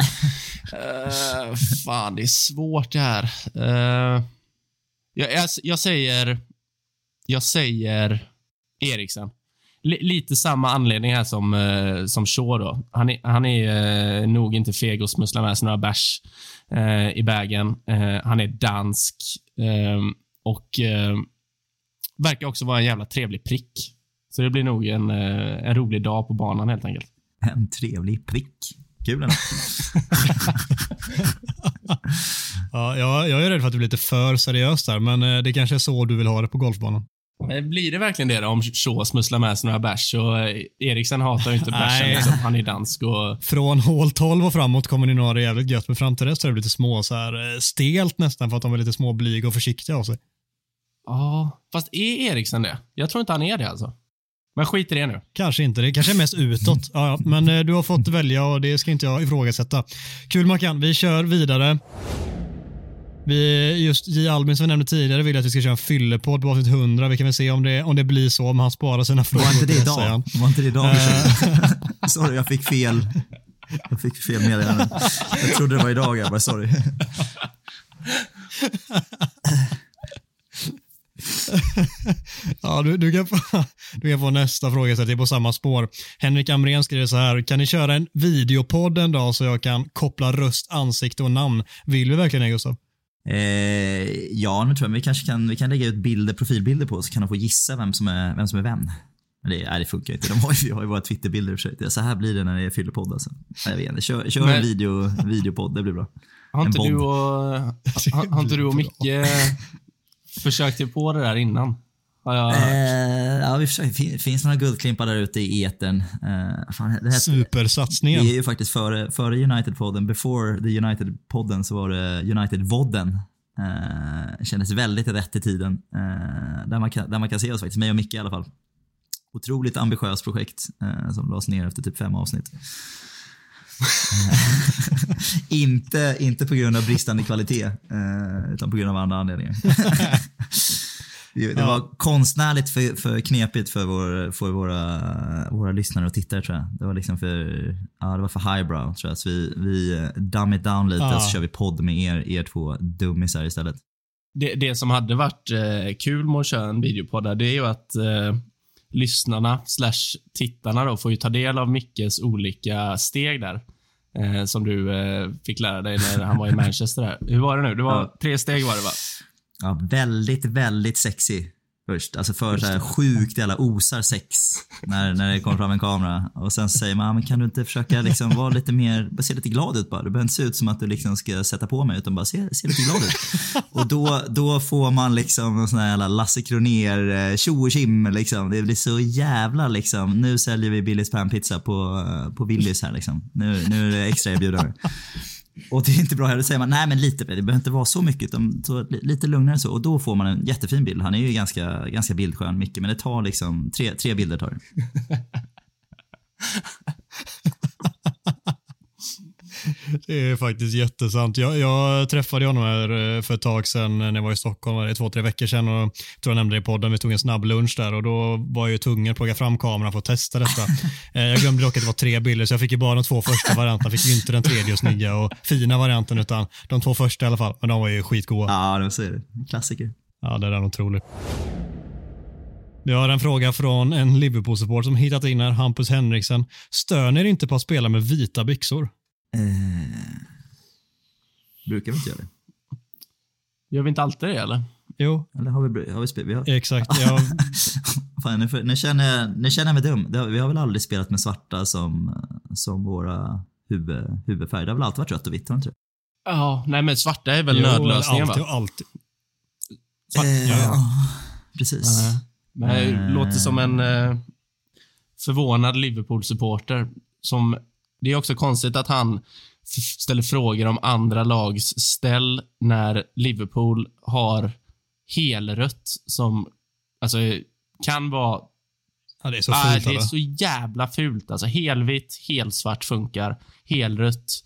Eh, fan, det är svårt det här. Uh, jag, jag, jag säger... Jag säger Eriksen. Lite samma anledning här som, uh, som Shaw då. Han är, han är uh, nog inte feg och smusslar med sig några bärs uh, i vägen. Uh, han är dansk um, och uh, verkar också vara en jävla trevlig prick. Så det blir nog en, uh, en rolig dag på banan helt enkelt. En trevlig prick. Kul ändå. Ja, jag, jag är rädd för att det blir lite för seriöst där, men eh, det kanske är så du vill ha det på golfbanan. Eh, Blir det verkligen det då, om Shaw smusslar med sig några bärs? Och eh, Eriksen hatar ju inte bärsen. Nej. Liksom. Han är dansk och... Från hål 12 och framåt kommer ni nog ha det jävligt gött, men fram till dess är det lite små så här eh, stelt nästan för att de är lite små blyga och försiktiga av sig. Ja, fast är Eriksen det? Jag tror inte han är det alltså. Men skit i det nu. Kanske inte, det kanske är mest utåt. Ja, ja, men du har fått välja och det ska inte jag ifrågasätta. Kul Mackan, vi kör vidare. Vi, just J. Albin som vi nämnde tidigare vill att vi ska köra en fyllepodd på avsnitt 100. Vi kan väl se om det, om det blir så, om han sparar sina frågor. Var inte det idag? Var inte det idag vi? Sorry, jag fick fel. Jag fick fel meddelande. Jag trodde det var idag, jag bara sorry. Ja, du, du, kan få, du kan få nästa fråga, så att det är på samma spår. Henrik Amrén skriver så här, kan ni köra en videopodd en dag så jag kan koppla röst, ansikte och namn? Vill vi verkligen det Gustav? Eh, ja, nu tror jag. Men vi kanske kan, vi kan lägga ut bilder, profilbilder på så kan de få gissa vem som är vem. Som är vem. Men det, nej, det funkar inte. De har ju, vi har ju våra Twitterbilder i och för sig. Så här blir det när det är fyllepodd alltså. Jag vet inte. Kör, kör Men- en video, videopodd, det blir bra. Har inte du och, har, har inte du och Micke försökt er på det där innan? Jag, Eh, ja, vi försöker. Fin, finns några guldklimpar där ute i etern. Eh, fan, det Supersatsningen. Vi är ju faktiskt före, före United-podden. Before the United-podden så var det United-vodden. Eh, kändes väldigt rätt i tiden. Eh, där, man kan, där man kan se oss faktiskt, mig och Micke i alla fall. Otroligt ambitiöst projekt eh, som lades ner efter typ fem avsnitt. Eh, inte, inte på grund av bristande kvalitet, eh, utan på grund av andra anledningar. Det, det var konstnärligt för, för knepigt för, vår, för våra, våra lyssnare och tittare tror jag. Det var liksom för, ja, det var för highbrow tror jag. Så vi, vi eh, dumb it down lite Ja. och så kör vi podd med er, er två dummisar istället. det, det som hade varit eh, kul med att köra en videopodd där, det är ju att eh, lyssnarna slash tittarna då får ju ta del av Mickes olika steg där. Eh, som du eh, fick lära dig när han var i Manchester. Där. Hur var det nu? Det var Ja. tre steg var det va? Ja, väldigt, väldigt sexy först. Alltså för så här sjukt jävla osar sex när, när det kommer fram en kamera. Och sen säger man, "Ah, men kan du inte försöka liksom vara lite mer, se lite glad ut bara. Du behöver inte se ut som att du liksom ska sätta på mig utan bara se, se lite glad ut. Och då, då får man liksom en sån här jävla Lasse Kronér eh, tjo och tjim liksom. Det blir så jävla liksom, nu säljer vi Billys panpizza på, eh, på Willys här liksom. Nu, nu är det extra erbjudande. Och det är inte bra heller. Då säger man, nej men lite, det behöver inte vara så mycket, utan så, lite lugnare så. Och då får man en jättefin bild. Han är ju ganska, ganska bildskön, Micke, men det tar liksom, tre, tre bilder tar det. Det är faktiskt jättesant. Jag, jag träffade honom här eh, för ett tag sedan när jag var i Stockholm, det två, tre veckor sedan och tror jag nämnde det i podden. Vi tog en snabb lunch där och då var jag ju tvungen att plocka fram kameran för att testa detta. Eh, jag glömde dock att det var tre bilder så jag fick ju bara de två första varianterna. Fick ju inte den tredje och snygga och fina varianten utan de två första i alla fall. Men de var ju skitgoda. Ja, det så är det. Klassiker. Ja, det är otroligt. Vi har en fråga från en Liverpool-support som hittat in här, Hampus Henriksen. Stör ni inte på att spela med vita byxor? Eh, brukar vi inte göra det? Gör vi inte alltid det eller? Jo, Eller har vi, har vi spelat? Vi har, exakt. Jag, fan, nu, får- nu, känner jag, nu känner jag mig dum. Det har, vi har väl aldrig spelat med svarta som, som våra huvud, huvudfärg. Det har väl alltid varit rött och vitt, har inte det? Ja, nej men svarta är väl Jo, nödlösningen alltid, va? alltid. Svart, Eh, ja, ja. Precis. Nej. Men det Eh. låter som en eh, förvånad Liverpool-supporter. Som, det är också konstigt att han ställer frågor om andra lags ställ när Liverpool har helrött som alltså, kan vara... Ja, det är så Ah, fult. det är eller? så jävla fult. Alltså, helvitt, helsvart funkar. Helrött.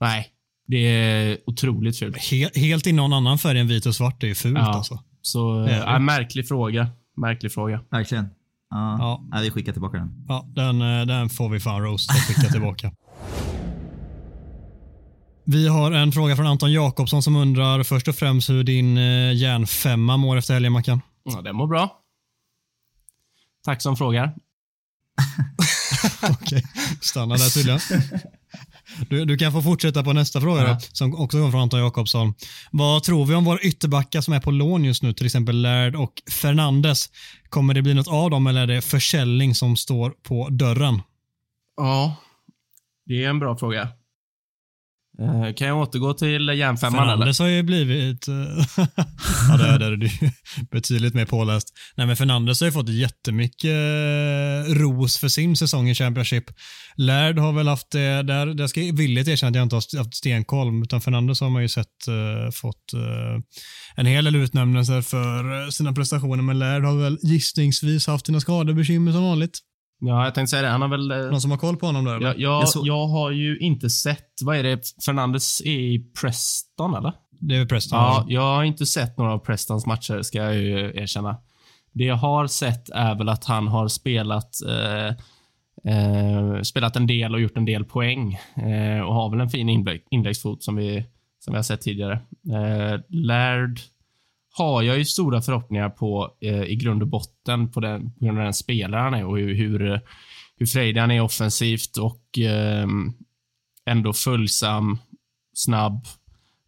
Nej, det är otroligt fult. He- helt i någon annan färg än vit och svart, det är ju fult Ja. alltså. Så, Det är äh, det. märklig fråga. Märklig fråga. Verkligen. Ja. Ja. Nej, vi skickar tillbaka den. Ja, den, eh, den får vi fan roasta och skicka tillbaka. Vi har en fråga från Anton Jakobsson som undrar först och främst hur din eh, järnfemma mår efter helgen, Mackan. Ja, det mår bra. Tack som frågar. Okej, stanna där tydligen. Du, du kan få fortsätta på nästa fråga Ja. som också kommer från Anton Jakobsson. Vad tror vi om våra ytterbackar som är på lån just nu, till exempel Laird och Fernandes? Kommer det bli något av dem eller är det försäljning som står på dörren? Ja, det är en bra fråga. Eh, kan jag återgå till järnfemman eller? Fernandes har ju blivit... eh, ja, där, där är du betydligt mer påläst. Nej, men Fernandes har ju fått jättemycket eh, ros för sin säsong i Championship. Laird har väl haft det, där, där ska jag villigt erkänna att jag inte har haft stenkoll, utan Fernandes har man ju sett uh, fått uh, en hel del utnämningar för sina prestationer, men Laird har väl gissningsvis haft sina skadebekymmer som vanligt. Ja, jag tänkte säga det. Han har väl... eh, Någon som har koll på honom där? eller? jag, jag, Jag har ju inte sett... Vad är det? Fernandes är i Preston, eller? Det är väl Preston? Ja, jag har inte sett några av Prestons matcher, ska jag ju erkänna. Det jag har sett är väl att han har spelat eh, eh, spelat en del och gjort en del poäng eh, och har väl en fin inlägg, inläggsfot som vi, som vi har sett tidigare. Eh, Laird har jag ju stora förhoppningar på eh, i grund och botten på, den, på grund av den spelare han är och hur, hur, hur frejdig han är offensivt och eh, ändå följsam, snabb,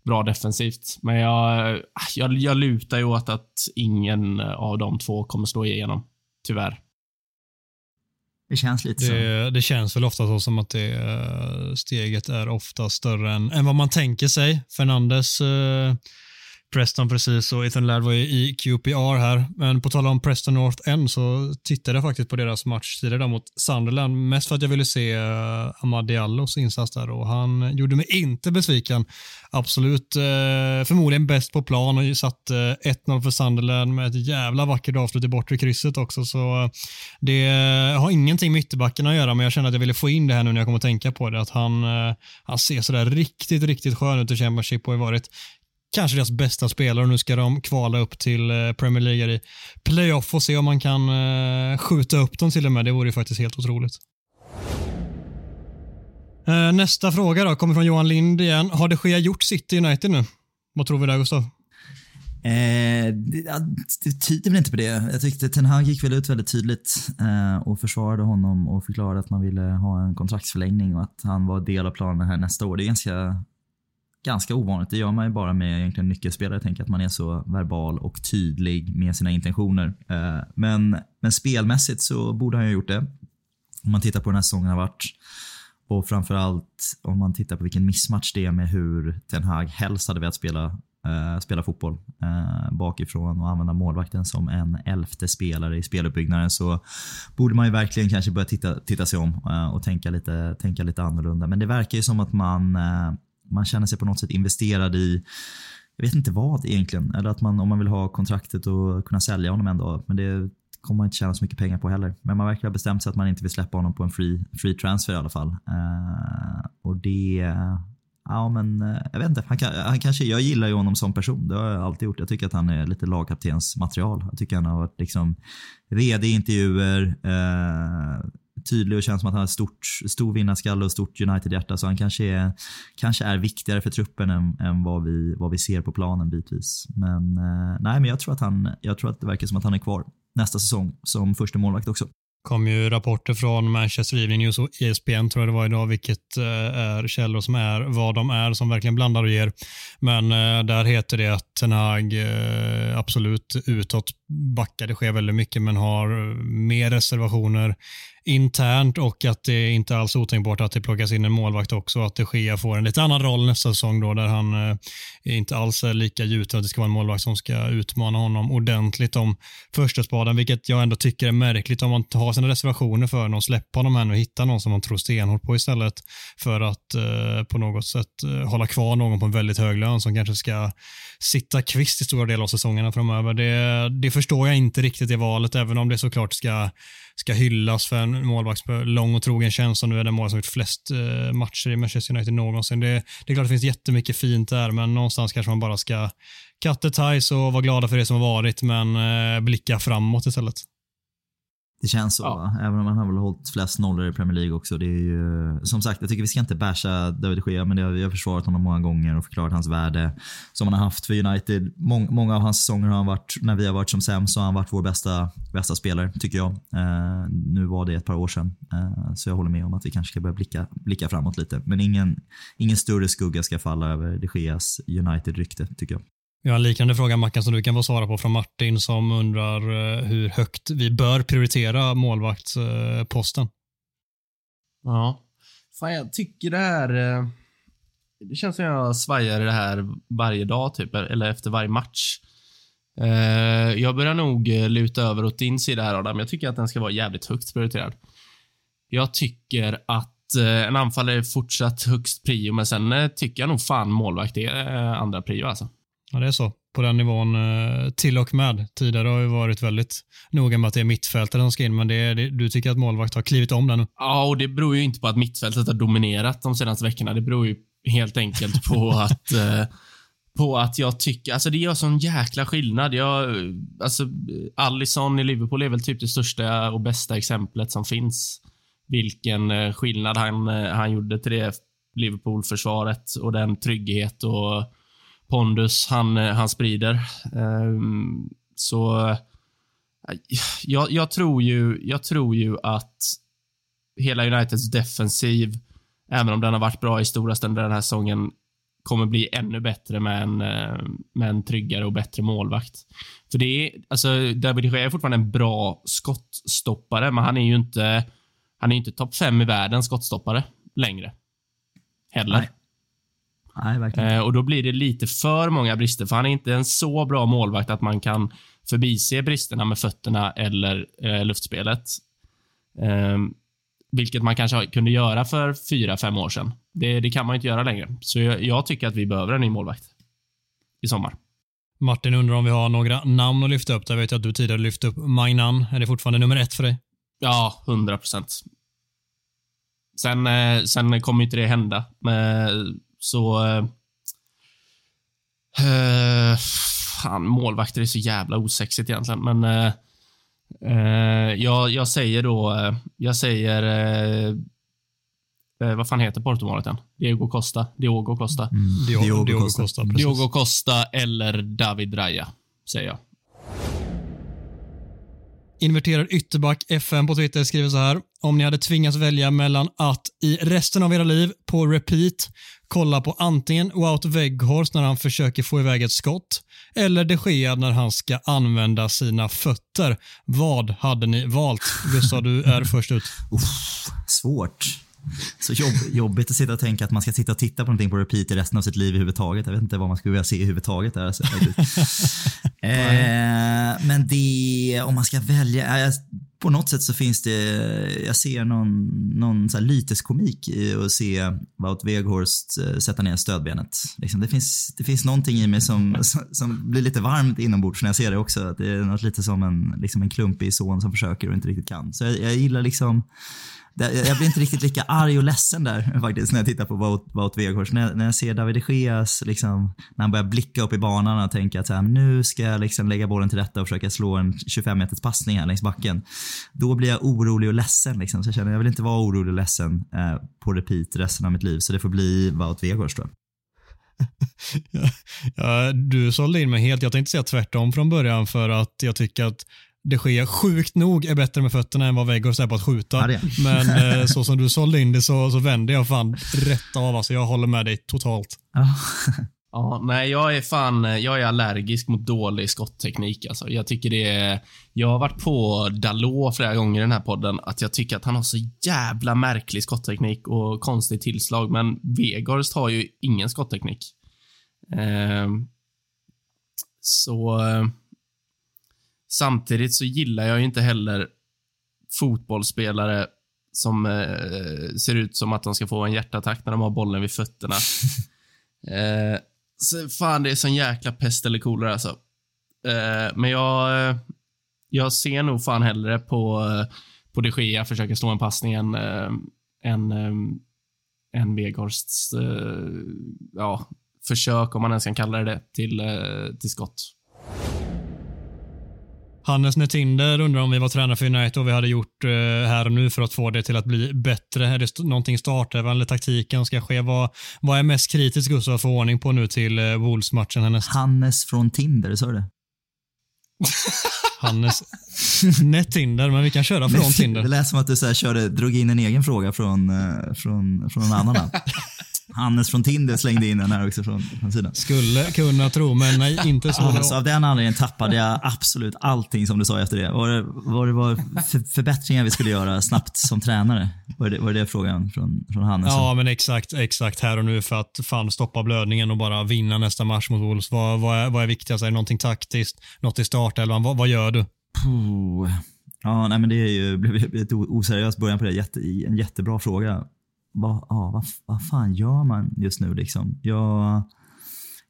bra defensivt. Men jag, jag, jag lutar ju åt att ingen av de två kommer slå igenom. Tyvärr. Det känns lite så. Det, det känns väl ofta så som att det eh, steget är ofta större än, än vad man tänker sig. Fernandes, eh, Preston precis och Ethan Laird var ju i QPR här. Men på tal om Preston North End så tittade jag faktiskt på deras match tidigare mot Sunderland. Mest för att jag ville se eh, Ahmad Diallos insats där och han gjorde mig inte besviken. Absolut, eh, förmodligen bäst på plan och satt eh, 1-0 för Sunderland med ett jävla vackert avslut i bortre krysset också. Så eh, det har ingenting med ytterbacken att göra, men jag kände att jag ville få in det här nu när jag kommer att tänka på det. Att han, han ser sådär riktigt, riktigt skön ut i Championship och har varit kanske deras bästa spelare och nu ska de kvala upp till eh, Premier League i playoff och se om man kan eh, skjuta upp dem till och med. Det vore ju faktiskt helt otroligt. Eh, nästa fråga då kommer från Johan Lind igen. Har det Gea gjort City United nu? Vad tror vi där Gustav? Eh, det, det tyder väl inte på det. Jag tyckte Ten Hag gick väl ut väldigt tydligt eh, och försvarade honom och förklarade att man ville ha en kontraktsförlängning och att han var del av planen här nästa år. Det är ganska, ganska ovanligt. Det gör man ju bara med egentligen nyckelspelare. Jag tänker att man är så verbal och tydlig med sina intentioner. Eh, men, men spelmässigt så borde han ju ha gjort det. Om man tittar på den här säsongen har varit och framförallt om man tittar på vilken missmatch det är med hur Ten Hag helst hade velat spela, eh, spela fotboll eh, bakifrån och använda målvakten som en elfte spelare i speluppbyggnaden så borde man ju verkligen kanske börja titta, titta sig om eh, och tänka lite, tänka lite annorlunda. Men det verkar ju som att man, eh, man känner sig på något sätt investerad i jag vet inte vad egentligen. Eller att man, om man vill ha kontraktet och kunna sälja honom en dag. Men det kommer man inte tjäna så mycket pengar på heller. Men man verkar ha bestämt sig att man inte vill släppa honom på en free, free transfer i alla fall. Uh, och det... Ja men eh, jag vet inte. Han, kan, han kanske, jag gillar ju honom som person. Det har jag alltid gjort. Jag tycker att han är lite lagkaptens material. Jag tycker han har varit liksom redig i intervjuer. Uh, eh, tydlig och känns som att han har stort, stor vinnarskalle och stort United-hjärta. Så han kanske är, kanske är viktigare för truppen än, än vad, vi, vad vi ser på planen bitvis. Men eh, nej, men jag tror, att han, jag tror att det verkar som att han är kvar nästa säsong som första målvakt också. kom ju rapporter från Manchester Evening News och ESPN tror jag det var idag, vilket eh, är källor som är vad de är, som verkligen blandar och ger. Men eh, där heter det att Ten Hag eh, absolut utåt backar, det sker väldigt mycket, men har mer reservationer internt och att det är inte alls otänkbart att det plockas in en målvakt också. Att de Gea får en lite annan roll nästa säsong då där han eh, inte alls är lika gjuten att det ska vara en målvakt som ska utmana honom ordentligt om första spaden, vilket jag ändå tycker är märkligt om man har sina reservationer för någon, släppa honom här och hitta någon som man tror stenhårt på istället för att eh, på något sätt eh, hålla kvar någon på en väldigt hög lön som kanske ska sitta kvist i stora delar av säsongerna framöver. Det, det förstår jag inte riktigt i valet, även om det såklart ska ska hyllas för en målvakt lång och trogen tjänst och nu är den målvakt som gjort flest eh, matcher i Manchester United någonsin. Det, det är klart det finns jättemycket fint där, men någonstans kanske man bara ska cut the ties och vara glada för det som har varit, men eh, blicka framåt istället. Det känns så, ja. även om han har väl hållit flest nollor i Premier League också. Det är ju, som sagt, jag tycker vi ska inte basha David Gea, men det har, vi har försvarat honom många gånger och förklarat hans värde som han har haft för United. Mång, många av hans säsonger har han varit, när vi har varit som sämst, så har han varit vår bästa, bästa spelare, tycker jag. Eh, nu var det ett par år sedan, eh, så jag håller med om att vi kanske ska börja blicka, blicka framåt lite. Men ingen, ingen större skugga ska falla över de Geas United-rykte, tycker jag. Vi har en liknande fråga Mackan som du kan få svara på från Martin som undrar eh, hur högt vi bör prioritera målvaktsposten. Ja. Fan, jag tycker det här... Eh, det känns som jag svajar i det här varje dag, typ, eller efter varje match. Eh, jag börjar nog luta över åt din sida här, Adam. Jag tycker att den ska vara jävligt högt prioriterad. Jag tycker att en anfallare är fortsatt högst prio, men sen tycker jag nog fan målvakt är andra prio alltså. Ja, det är så. På den nivån eh, till och med. Tidigare har vi varit väldigt noga med att det är mittfältare som ska in, men det är, det, du tycker att målvakt har klivit om där nu? Ja, och det beror ju inte på att mittfältet har dominerat de senaste veckorna. Det beror ju helt enkelt på att eh, på att jag tycker, alltså det gör sån jäkla skillnad. Jag, alltså, Allison i Liverpool är väl typ det största och bästa exemplet som finns. Vilken eh, skillnad han, han gjorde till det Liverpool-försvaret och den trygghet och pondus han, eh, han sprider. Ehm, så eh, jag, jag, tror ju, jag tror ju att hela Uniteds defensiv, även om den har varit bra i stora stunder den här säsongen, kommer bli ännu bättre med en, eh, med en tryggare och bättre målvakt. För det är, alltså, David Gea är fortfarande en bra skottstoppare, men han är ju inte, han är inte topp fem i världen skottstoppare längre. Heller. Nej. Nej, verkligen. Eh, och då blir det lite för många brister, för han är inte en så bra målvakt att man kan förbise bristerna med fötterna eller eh, luftspelet. Eh, vilket man kanske kunde göra för fyra, fem år sedan. Det, det kan man inte göra längre. Så jag, jag, tycker att vi behöver en ny målvakt i sommar. Martin undrar om vi har några namn att lyfta upp. Jag vet att du tidigare lyfte upp Magnan. Är det fortfarande nummer ett för dig? Ja, hundra procent. Sen, eh, sen kommer inte det hända. Så... Eh, fan, målvakter är så jävla osexigt egentligen, men... Eh, eh, jag, jag säger då... Eh, jag säger... Eh, eh, vad fan heter Portomålet än? Diego Costa. Diogo Costa. Mm. Diogo, Diogo, Diogo, Costa. Costa Diogo Costa eller David Raya, säger jag. Inverterad ytterback FM på Twitter skriver så här. Om ni hade tvingats välja mellan att i resten av era liv på repeat kolla på antingen Wout Weghorst när han försöker få iväg ett skott eller de Gea när han ska använda sina fötter. Vad hade ni valt? Gustav, du är först ut. Uff, svårt. Så jobb, jobbigt att sitta och tänka att man ska sitta och titta på någonting på repeat i resten av sitt liv överhuvudtaget. Jag vet inte vad man skulle vilja se överhuvudtaget. Där, alltså. eh, men det, om man ska välja, på något sätt så finns det, jag ser någon, någon så här lyteskomik i att se Wout Weghorst eh, sätta ner stödbenet. Liksom det, finns, det finns någonting i mig som, som blir lite varmt inombords när jag ser det också. Det är något lite som en, liksom en klumpig son som försöker och inte riktigt kan. Så jag, jag gillar liksom jag blir inte riktigt lika arg och ledsen där faktiskt när jag tittar på Wout, Weghorst. När, när jag ser David de Geas, liksom, när han börjar blicka upp i banan och tänka att så här, nu ska jag liksom lägga bollen till rätta och försöka slå en 25 meters passning här längs backen. Då blir jag orolig och ledsen. Liksom. Så jag känner jag vill inte vara orolig och ledsen eh, på repeat resten av mitt liv. Så det får bli Wout Weghorst då. ja, du sålde in mig helt. Jag tänkte säga tvärtom från början för att jag tycker att det sker sjukt nog är bättre med fötterna än vad Weghorst är på att skjuta. Ja, Men eh, så som du sålde in det så, så vände jag fan rätt av. Alltså, jag håller med dig totalt. Ja. Ja, nej, jag är fan, jag är allergisk mot dålig skottteknik alltså. Jag tycker det är, jag har varit på Dalot flera gånger i den här podden, att jag tycker att han har så jävla märklig skottteknik och konstigt tillslag, men Vegorst har ju ingen skottteknik. Eh, så eh, samtidigt så gillar jag ju inte heller fotbollsspelare som eh, ser ut som att de ska få en hjärtattack när de har bollen vid fötterna. eh, så fan, det är sån jäkla pest eller kolera alltså. Eh, men jag, eh, jag ser nog fan hellre på, eh, på de Gea försöka slå en passning än, äh, än, äh, än Weghorsts ja, försök, om man ens kan kalla det till, äh, till skott. Hannes Netinder undrar om vi var tränare för United och vi hade gjort eh, här och nu för att få det till att bli bättre. Är det någonting startelvan eller taktiken ska ske? Vad, vad är mest kritiskt Gustav att få ordning på nu till eh, Wolves-matchen härnäst? Hannes från Tinder, sa du det? Hannes Netinder, men vi kan köra från Tinder. Det lät som att du så här körde, drog in en egen fråga från, eh, från, från någon annan. Hannes från Tinder slängde in den här också från, från sidan. Skulle kunna tro, men nej, inte så. Alltså, av den anledningen tappade jag absolut allting som du sa efter det. Var det var, det var för, förbättringar vi skulle göra snabbt som tränare? Var det, var det frågan från, från Hannes? Ja, men exakt, exakt här och nu för att fan stoppa blödningen och bara vinna nästa match mot Wolves. Vad, vad, är, vad är viktigast? Är det någonting taktiskt? Något i startelvan? Vad, vad gör du? Puh. Ja, nej men det är ju blev ett oseriöst början på det. Jätte, en jättebra fråga vad, ja, vad, vad fan gör man just nu liksom? Jag,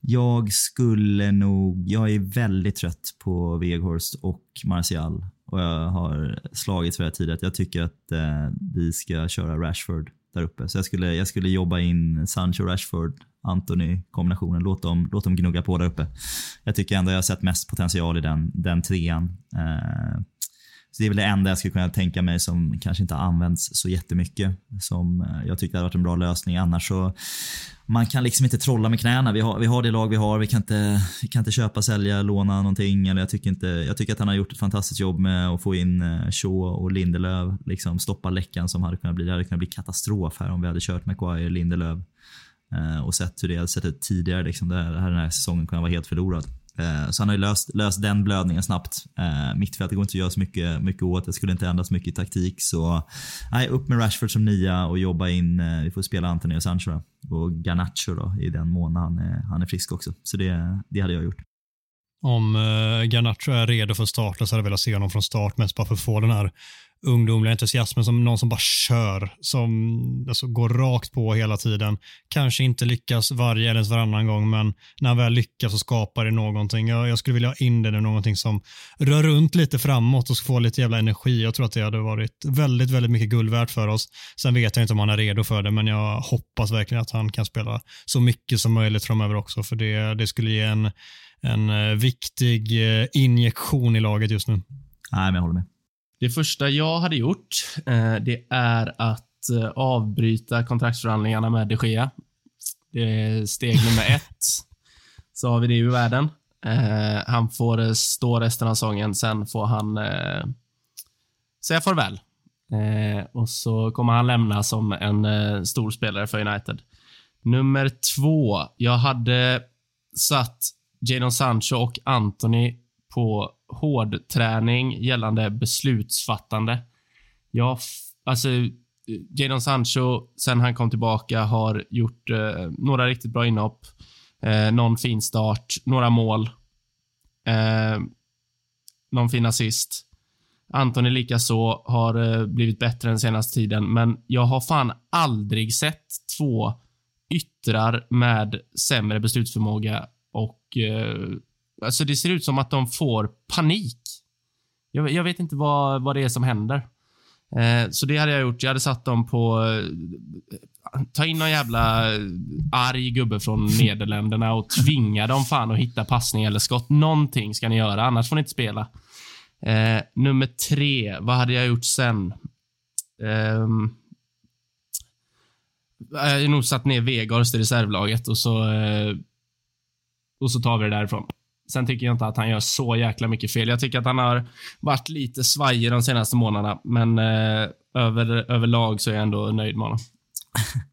jag skulle nog, jag är väldigt trött på Weghorst och Martial och jag har slagits för det tidigare att jag tycker att eh, vi ska köra Rashford där uppe. Så jag skulle, jag skulle jobba in Sancho, Rashford, Anthony kombinationen. Låt dem, låt dem gnugga på där uppe. Jag tycker ändå jag har sett mest potential i den, den trean. Eh, så det är väl det enda jag skulle kunna tänka mig som kanske inte har använts så jättemycket. Som eh, jag tycker hade varit en bra lösning. Annars så man kan liksom inte trolla med knäna. Vi har, vi har det lag vi har. Vi kan, inte, vi kan inte köpa, sälja, låna någonting. Eller jag, tycker inte, jag tycker att han har gjort ett fantastiskt jobb med att få in eh, Shaw och Lindelöf. Liksom stoppa läckan som hade kunnat bli, det hade kunnat bli katastrof här om vi hade kört Maguire, Lindelöf eh, och sett hur det hade sett ut tidigare. Liksom, det här, den här säsongen kunde vara helt förlorad. Eh, så han har ju löst, löst den blödningen snabbt. Eh, Mittfältet går inte att göra så mycket, mycket åt. Det skulle inte ändras mycket i taktik. Så nej, upp med Rashford som nia och jobba in. Eh, vi får spela Anthony Sancho då. Och Garnacho då, i den mån han är, han är frisk också. Så det, det hade jag gjort. Om Garnacho är redo för att starta så hade jag velat se honom från start mest bara för att få den här ungdomliga entusiasmen som någon som bara kör, som alltså, går rakt på hela tiden. Kanske inte lyckas varje eller ens varannan gång, men när han väl lyckas så skapar det någonting. Jag, jag skulle vilja ha in det i någonting som rör runt lite framåt och få lite jävla energi. Jag tror att det hade varit väldigt, väldigt mycket guld värt för oss. Sen vet jag inte om han är redo för det, men jag hoppas verkligen att han kan spela så mycket som möjligt framöver också, för det, det skulle ge en, en eh, viktig eh, injektion i laget just nu. Nej, men jag håller med. Det första jag hade gjort, eh, det är att eh, avbryta kontraktsförhandlingarna med de Gea. Det är steg nummer ett. Så har vi det i världen. Eh, han får stå resten av säsongen, sen får han säga farväl. och så kommer han lämna som en stor spelare för United. Nummer två. Jag hade satt Jadon Sancho och Anthony på hårdträning gällande beslutsfattande. Jag, alltså, Jadon Sancho, sen han kom tillbaka, har gjort eh, några riktigt bra inhopp. Eh, någon fin start, några mål. Eh, någon fin assist. Antoni likaså har eh, blivit bättre den senaste tiden, men jag har fan aldrig sett två yttrar med sämre beslutsförmåga och eh, Alltså det ser ut som att de får panik. Jag, jag vet inte vad, vad det är som händer. Eh, så det hade jag gjort. Jag hade satt dem på... Eh, ta in någon jävla arg gubbe från Nederländerna och tvinga dem fan att hitta passning eller skott. Någonting ska ni göra, annars får ni inte spela. Eh, nummer tre, vad hade jag gjort sen? Um, jag hade nog satt ner Vegars i reservlaget och så, och så tar vi det därifrån. Sen tycker jag inte att han gör så jäkla mycket fel. Jag tycker att han har varit lite svajig de senaste månaderna, men eh, över, överlag så är jag ändå nöjd med honom.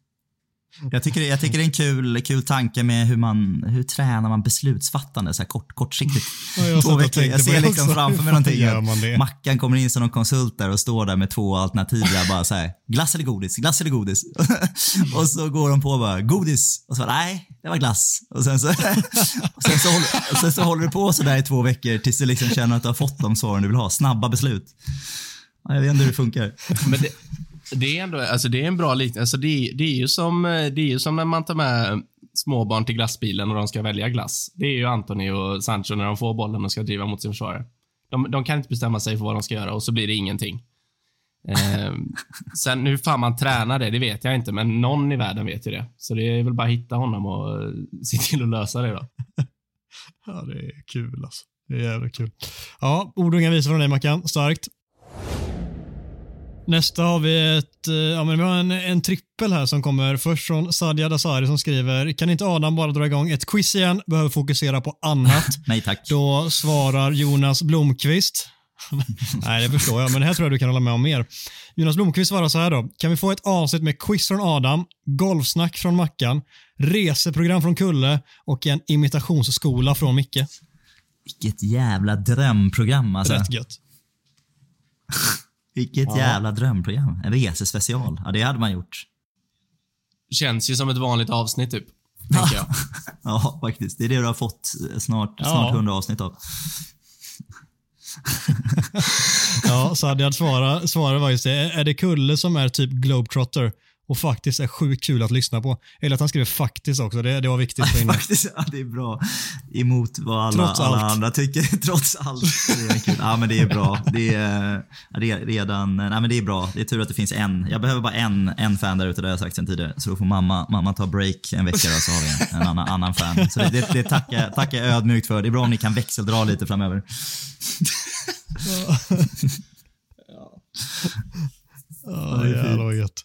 Jag tycker, jag tycker det är en kul, kul tanke med hur man hur tränar man beslutsfattande så här kort, kortsiktigt. Ja, jag två veckor. Jag ser det liksom också. framför mig någonting. gör? Mackan kommer in som någon konsult där och står där med två alternativ. Där bara så här, glass eller godis? Glass eller godis? och så går de på bara, godis. Och så bara, nej, det var glass. Och sen så, och sen så, håller, och sen så håller du på så där i två veckor tills du liksom känner att du har fått de svaren du vill ha. Snabba beslut. Ja, Jag vet inte hur det funkar. Men det, det är ändå, alltså det är en bra liknelse. Alltså det, det, är ju som, det är ju som när man tar med småbarn till glassbilen och de ska välja glass. Det är ju Anthony och Sancho när de får bollen och ska driva mot sin försvarare. De, de kan inte bestämma sig för vad de ska göra och så blir det ingenting. Eh, sen hur fan man tränar det, det vet jag inte, men någon i världen vet ju det. Så det är väl bara att hitta honom och eh, se till att lösa det då. Ja, det är kul alltså. Det är jävligt kul. Ja, ord och inga visor från dig Mackan. Starkt. Nästa har vi ett, eh, ja men vi har en, en trippel här som kommer först från Sadia Dasari som skriver Kan inte Adam bara dra igång ett quiz igen? Behöver fokusera på annat. Nej tack. Då svarar Jonas Blomqvist. Nej, det förstår jag, men det här tror jag du kan hålla med om mer. Jonas Blomqvist svarar så här då. Kan vi få ett avsnitt med quiz från Adam, golfsnack från Mackan, reseprogram från Kulle och en imitationsskola från Micke? Vilket jävla drömprogram alltså. Rätt gött. Vilket jävla drömprogram. En resespecial. Ja, det hade man gjort. Känns ju som ett vanligt avsnitt typ. Jag. Ja, faktiskt. Det är det du har fått eh, snart, Ja. snart 100 avsnitt av. Ja, Sadjad svarar, svarar var just det. Är det Kulle som är typ globetrotter och faktiskt är sjukt kul att lyssna på? Eller att han skriver faktiskt också. Det, det var viktigt det. Faktiskt, ja, det är bra. Emot vad alla, Trots alla allt. andra tycker. Trots allt. Det är. Ja, men det är bra. Det är, ja, redan, nej, men det är bra. Det är tur att det finns en. Jag behöver bara en, en fan där ute, det har jag sagt sen tidigare. Så då får mamma, mamma ta break en vecka och så har vi en, en annan, annan fan. Så det, det, det tackar, tackar jag ödmjukt för. Det är bra om ni kan växeldra lite framöver. Ja, jävlar vad gött.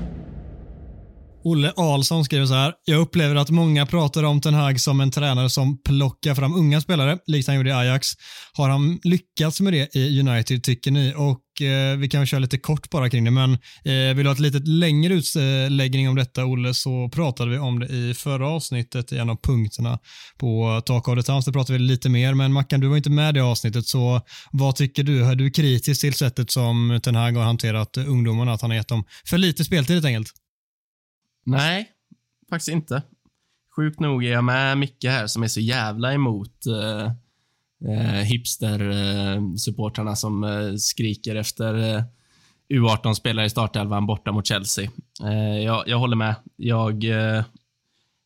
Olle Ahlsson skriver så här. Jag upplever att många pratar om Ten Hag som en tränare som plockar fram unga spelare, likt han gjorde i Ajax. Har han lyckats med det i United, tycker ni? Och eh, Vi kan väl köra lite kort bara kring det, men eh, vill du ha ett lite längre utläggning om detta, Olle, så pratade vi om det i förra avsnittet i en av punkterna på Tak av Towns. Det pratade vi lite mer, men Mackan, du var inte med i det avsnittet, så vad tycker du? Är du kritisk till sättet som Ten Hag har hanterat ungdomarna, att han har gett dem för lite speltid helt enkelt? Nej, faktiskt inte. Sjukt nog är jag med Micke här som är så jävla emot eh, eh, hipster-supportrarna eh, som eh, skriker efter eh, U18-spelare i startelvan borta mot Chelsea. Eh, jag, jag håller med. Jag, eh,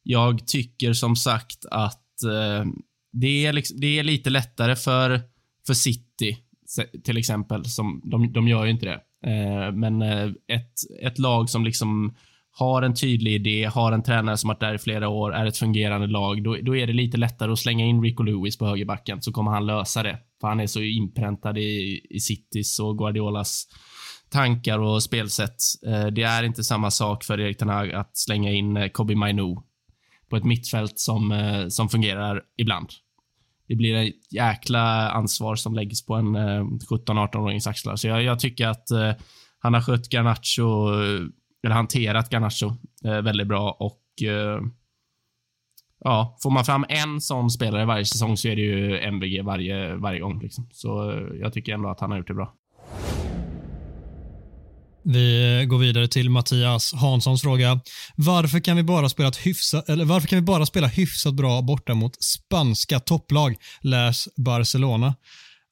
jag tycker som sagt att eh, det, är liksom, det är lite lättare för, för City, till exempel. Som, de, de gör ju inte det. Eh, men eh, ett, ett lag som liksom har en tydlig idé, har en tränare som varit där i flera år, är ett fungerande lag, då, då är det lite lättare att slänga in Rico Lewis på högerbacken, så kommer han lösa det. För han är så inpräntad i, i Citys och Guardiolas tankar och spelsätt. Eh, det är inte samma sak för Erik Ten Hag att slänga in eh, Kobe Mainu på ett mittfält som, eh, som fungerar ibland. Det blir ett jäkla ansvar som läggs på en eh, 17-18-årings axlar. Så jag, jag tycker att eh, han har skött Garnacho, eh, eller hanterat Garnacho eh, väldigt bra och eh, ja, får man fram en sån spelare varje säsong så är det ju MVG varje, varje gång. Liksom. Så eh, jag tycker ändå att han har gjort det bra. Vi går vidare till Mattias Hanssons fråga. Varför kan vi bara spela, ett hyfsat, eller varför kan vi bara spela hyfsat bra borta mot spanska topplag, läs Barcelona?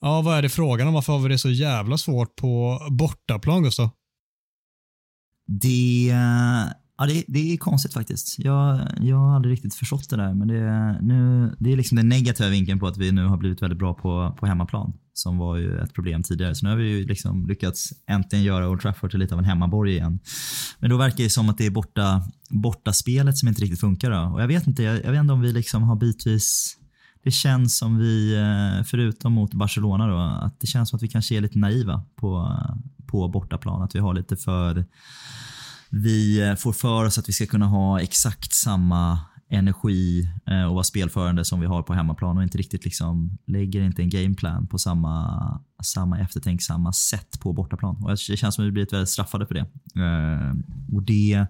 Ja, vad är det frågan om? Varför har vi det så jävla svårt på bortaplan, Gustav? Det, eh, ja, det, det är konstigt faktiskt. Jag, jag har aldrig riktigt förstått det där. Men det, nu, det är liksom den negativa vinkeln på att vi nu har blivit väldigt bra på, på hemmaplan. Som var ju ett problem tidigare. Så nu har vi ju liksom lyckats äntligen göra Old Trafford till lite av en hemmaborg igen. Men då verkar det som att det är borta, borta spelet som inte riktigt funkar. Då. Och jag vet inte, jag, jag vet inte om vi liksom har bitvis det känns som vi, eh, förutom mot Barcelona då, att det känns som att vi kanske är lite naiva på, på bortaplan. Att vi har lite för vi eh, får för oss att vi ska kunna ha exakt samma energi eh, och vara spelförande som vi har på hemmaplan och inte riktigt liksom lägger inte en gameplan på samma, samma eftertänksamma sätt på bortaplan. Och det känns som att vi blivit väldigt straffade för det. Eh, och det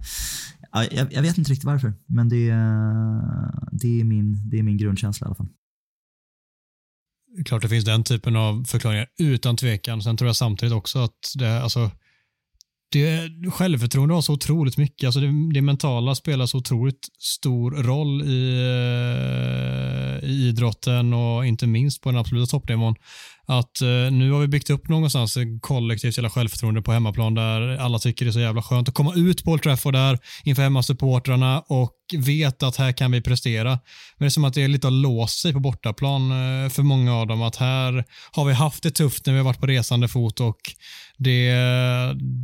jag, jag vet inte riktigt varför, men det, det, är min, det är min grundkänsla i alla fall. Klart det finns den typen av förklaringar, utan tvekan. Sen tror jag samtidigt också att det, alltså, det, självförtroende har så otroligt mycket. Alltså det, det mentala spelar så otroligt stor roll i, eh, i idrotten och inte minst på den absoluta toppnivån att eh, nu har vi byggt upp någonstans kollektivt jävla självförtroende på hemmaplan där alla tycker det är så jävla skönt att komma ut på Old Trafford där inför hemmasupportrarna och vet att här kan vi prestera. Men det är som att det är lite att låst sig på bortaplan eh, för många av dem. Att här har vi haft det tufft när vi har varit på resande fot och det,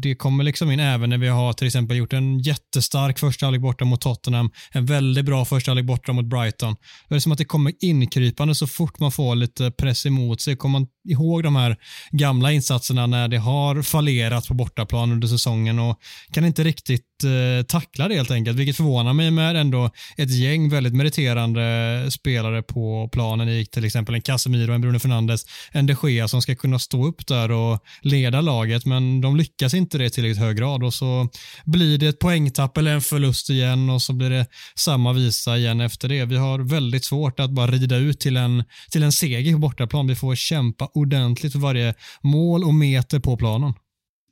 det kommer liksom in även när vi har till exempel gjort en jättestark första halvlek borta mot Tottenham, en väldigt bra första halvlek borta mot Brighton. Det är som att det kommer inkrypande så fort man får lite press emot sig. Kommer man ihåg de här gamla insatserna när det har fallerat på bortaplan under säsongen och kan inte riktigt eh, tackla det helt enkelt, vilket förvånar mig med ändå ett gäng väldigt meriterande spelare på planen i till exempel en Casemiro, en Bruno Fernandes, en de Gea som ska kunna stå upp där och leda laget, men de lyckas inte det i tillräckligt hög grad och så blir det ett poängtapp eller en förlust igen och så blir det samma visa igen efter det. Vi har väldigt svårt att bara rida ut till en, till en seger på bortaplan. Vi får kämpa ordentligt för varje mål och meter på planen.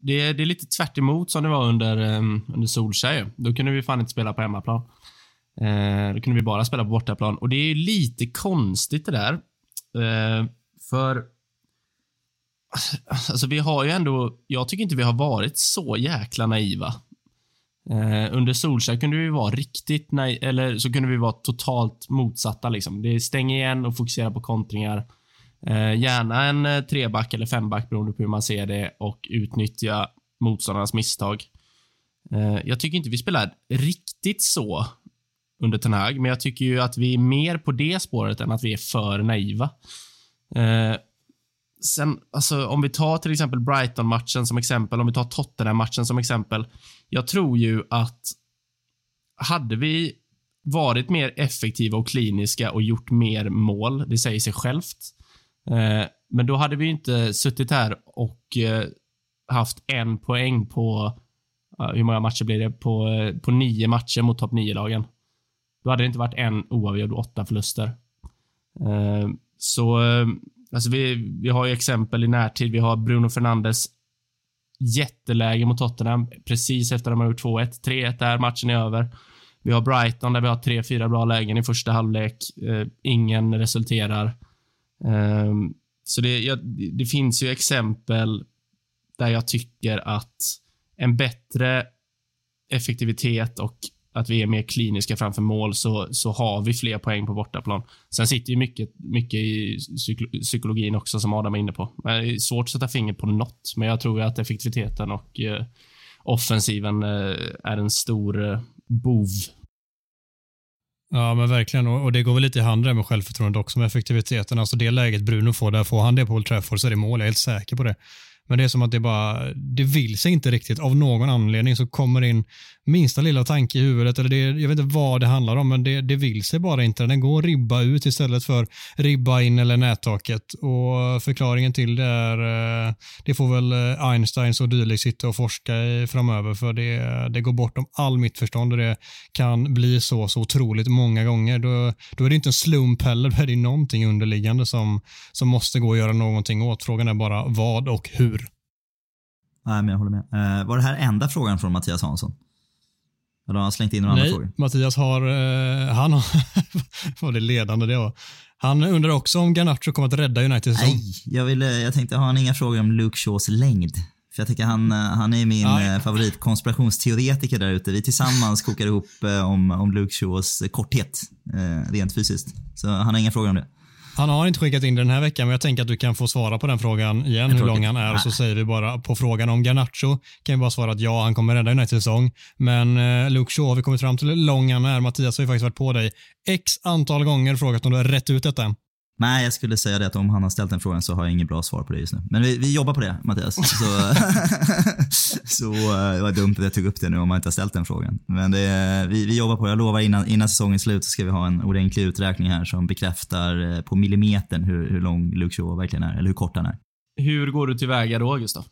Det, det är lite tvärt som det var under, ehm, under Solskjaer. Då kunde vi fan inte spela på hemmaplan. Eh, då kunde vi bara spela på bortaplan. Och det är lite konstigt det där. Eh, för alltså, alltså vi har ju ändå, jag tycker inte vi har varit så jäkla naiva. Eh, under Solskjaer kunde vi vara riktigt naiva, eller så kunde vi vara totalt motsatta. Liksom. Det är stäng igen och fokusera på kontringar. Eh, gärna en eh, treback eller femback beroende på hur man ser det och utnyttja motståndarnas misstag. Eh, jag tycker inte vi spelar riktigt så under Ten Hag, men jag tycker ju att vi är mer på det spåret än att vi är för naiva. Sen, alltså, om vi tar till exempel Brighton-matchen som exempel, om vi tar Tottenham-matchen som exempel. Jag tror ju att hade vi varit mer effektiva och kliniska och gjort mer mål, det säger sig självt, Eh, Eh, men då hade vi inte suttit här och eh, haft en poäng på, eh, hur många matcher blir det? På, på nio matcher mot topp nio lagen Då hade det inte varit en oavgjord och åtta förluster. Så, alltså vi, vi har ju exempel i närtid. Vi har Bruno Fernandes jätteläge mot Tottenham precis efter att de har gjort 2-1. 3-1 där, matchen är över. Vi har Brighton där vi har tre, fyra bra lägen i första halvlek. ingen resulterar. Um, så det, jag, det finns ju exempel där jag tycker att en bättre effektivitet och att vi är mer kliniska framför mål så, så har vi fler poäng på bortaplan. Sen sitter ju mycket, mycket i psykologin också som Adam är inne på. Det är svårt att sätta fingret på något, men jag tror att effektiviteten och eh, offensiven eh, är en stor eh, bov Ja, men verkligen. Och, det går väl lite i hand med självförtroende också med effektiviteten. Alltså det läget Bruno får, där får han det på Old Trafford så är det mål. Jag är helt säker på det. Men det är som att det bara, det vill sig inte riktigt. Av någon anledning så kommer in minsta lilla tanke i huvudet, eller det, jag vet inte vad det handlar om, men det, det vill sig bara inte. Den går ribba ut istället för ribba in eller nättaket. Och förklaringen till det är, eh, det får väl eh, Einsteins och dylikt sitta och forska i framöver, för det, det går bortom all mitt förstånd och det kan bli så, så otroligt många gånger. Då, då är det inte en slump heller, då är det någonting underliggande som, som måste gå att göra någonting åt. Frågan är bara vad och hur. Nej, men jag håller med. Eh, var det här enda frågan från Mattias Hansson? Eller har han slängt in några Nej, andra frågor? Mattias har, eh, han har, var det ledande det var. Han undrar också om Garnacho kommer att rädda United säsong. Nej, jag, ville, jag tänkte, har han inga frågor om Luke Shaws längd? För jag tycker han, eh, han är min Nej. Eh, favoritkonspirationsteoretiker där ute. Vi tillsammans kokar ihop eh, om, om Luke Shaws korthet, rent fysiskt. Så han har inga frågor om det. Han har inte skickat in den här veckan, men jag tänker att du kan få svara på den frågan igen, hur lång han är. Och så säger vi bara på frågan om Garnacho, kan vi bara svara att ja, han kommer rädda United säsong. Men eh, Luke Shaw har vi kommit fram till hur lång han är. Mattias har ju faktiskt varit på dig x antal gånger och frågat om du har rätt ut detta. Nej, jag skulle säga det att om han har ställt den frågan så har jag inget bra svar på det just nu. Men vi, vi jobbar på det, Mattias. Så, så eh, det var dumt att jag tog upp det nu om man inte har ställt den frågan. Men det, vi, vi jobbar på det. Jag lovar innan, innan säsongens slut så ska vi ha en ordentlig uträkning här som bekräftar eh, på millimetern hur, hur lång Luke Shaw verkligen är, eller hur kort han är. Hur går du tillväga då, Gustav?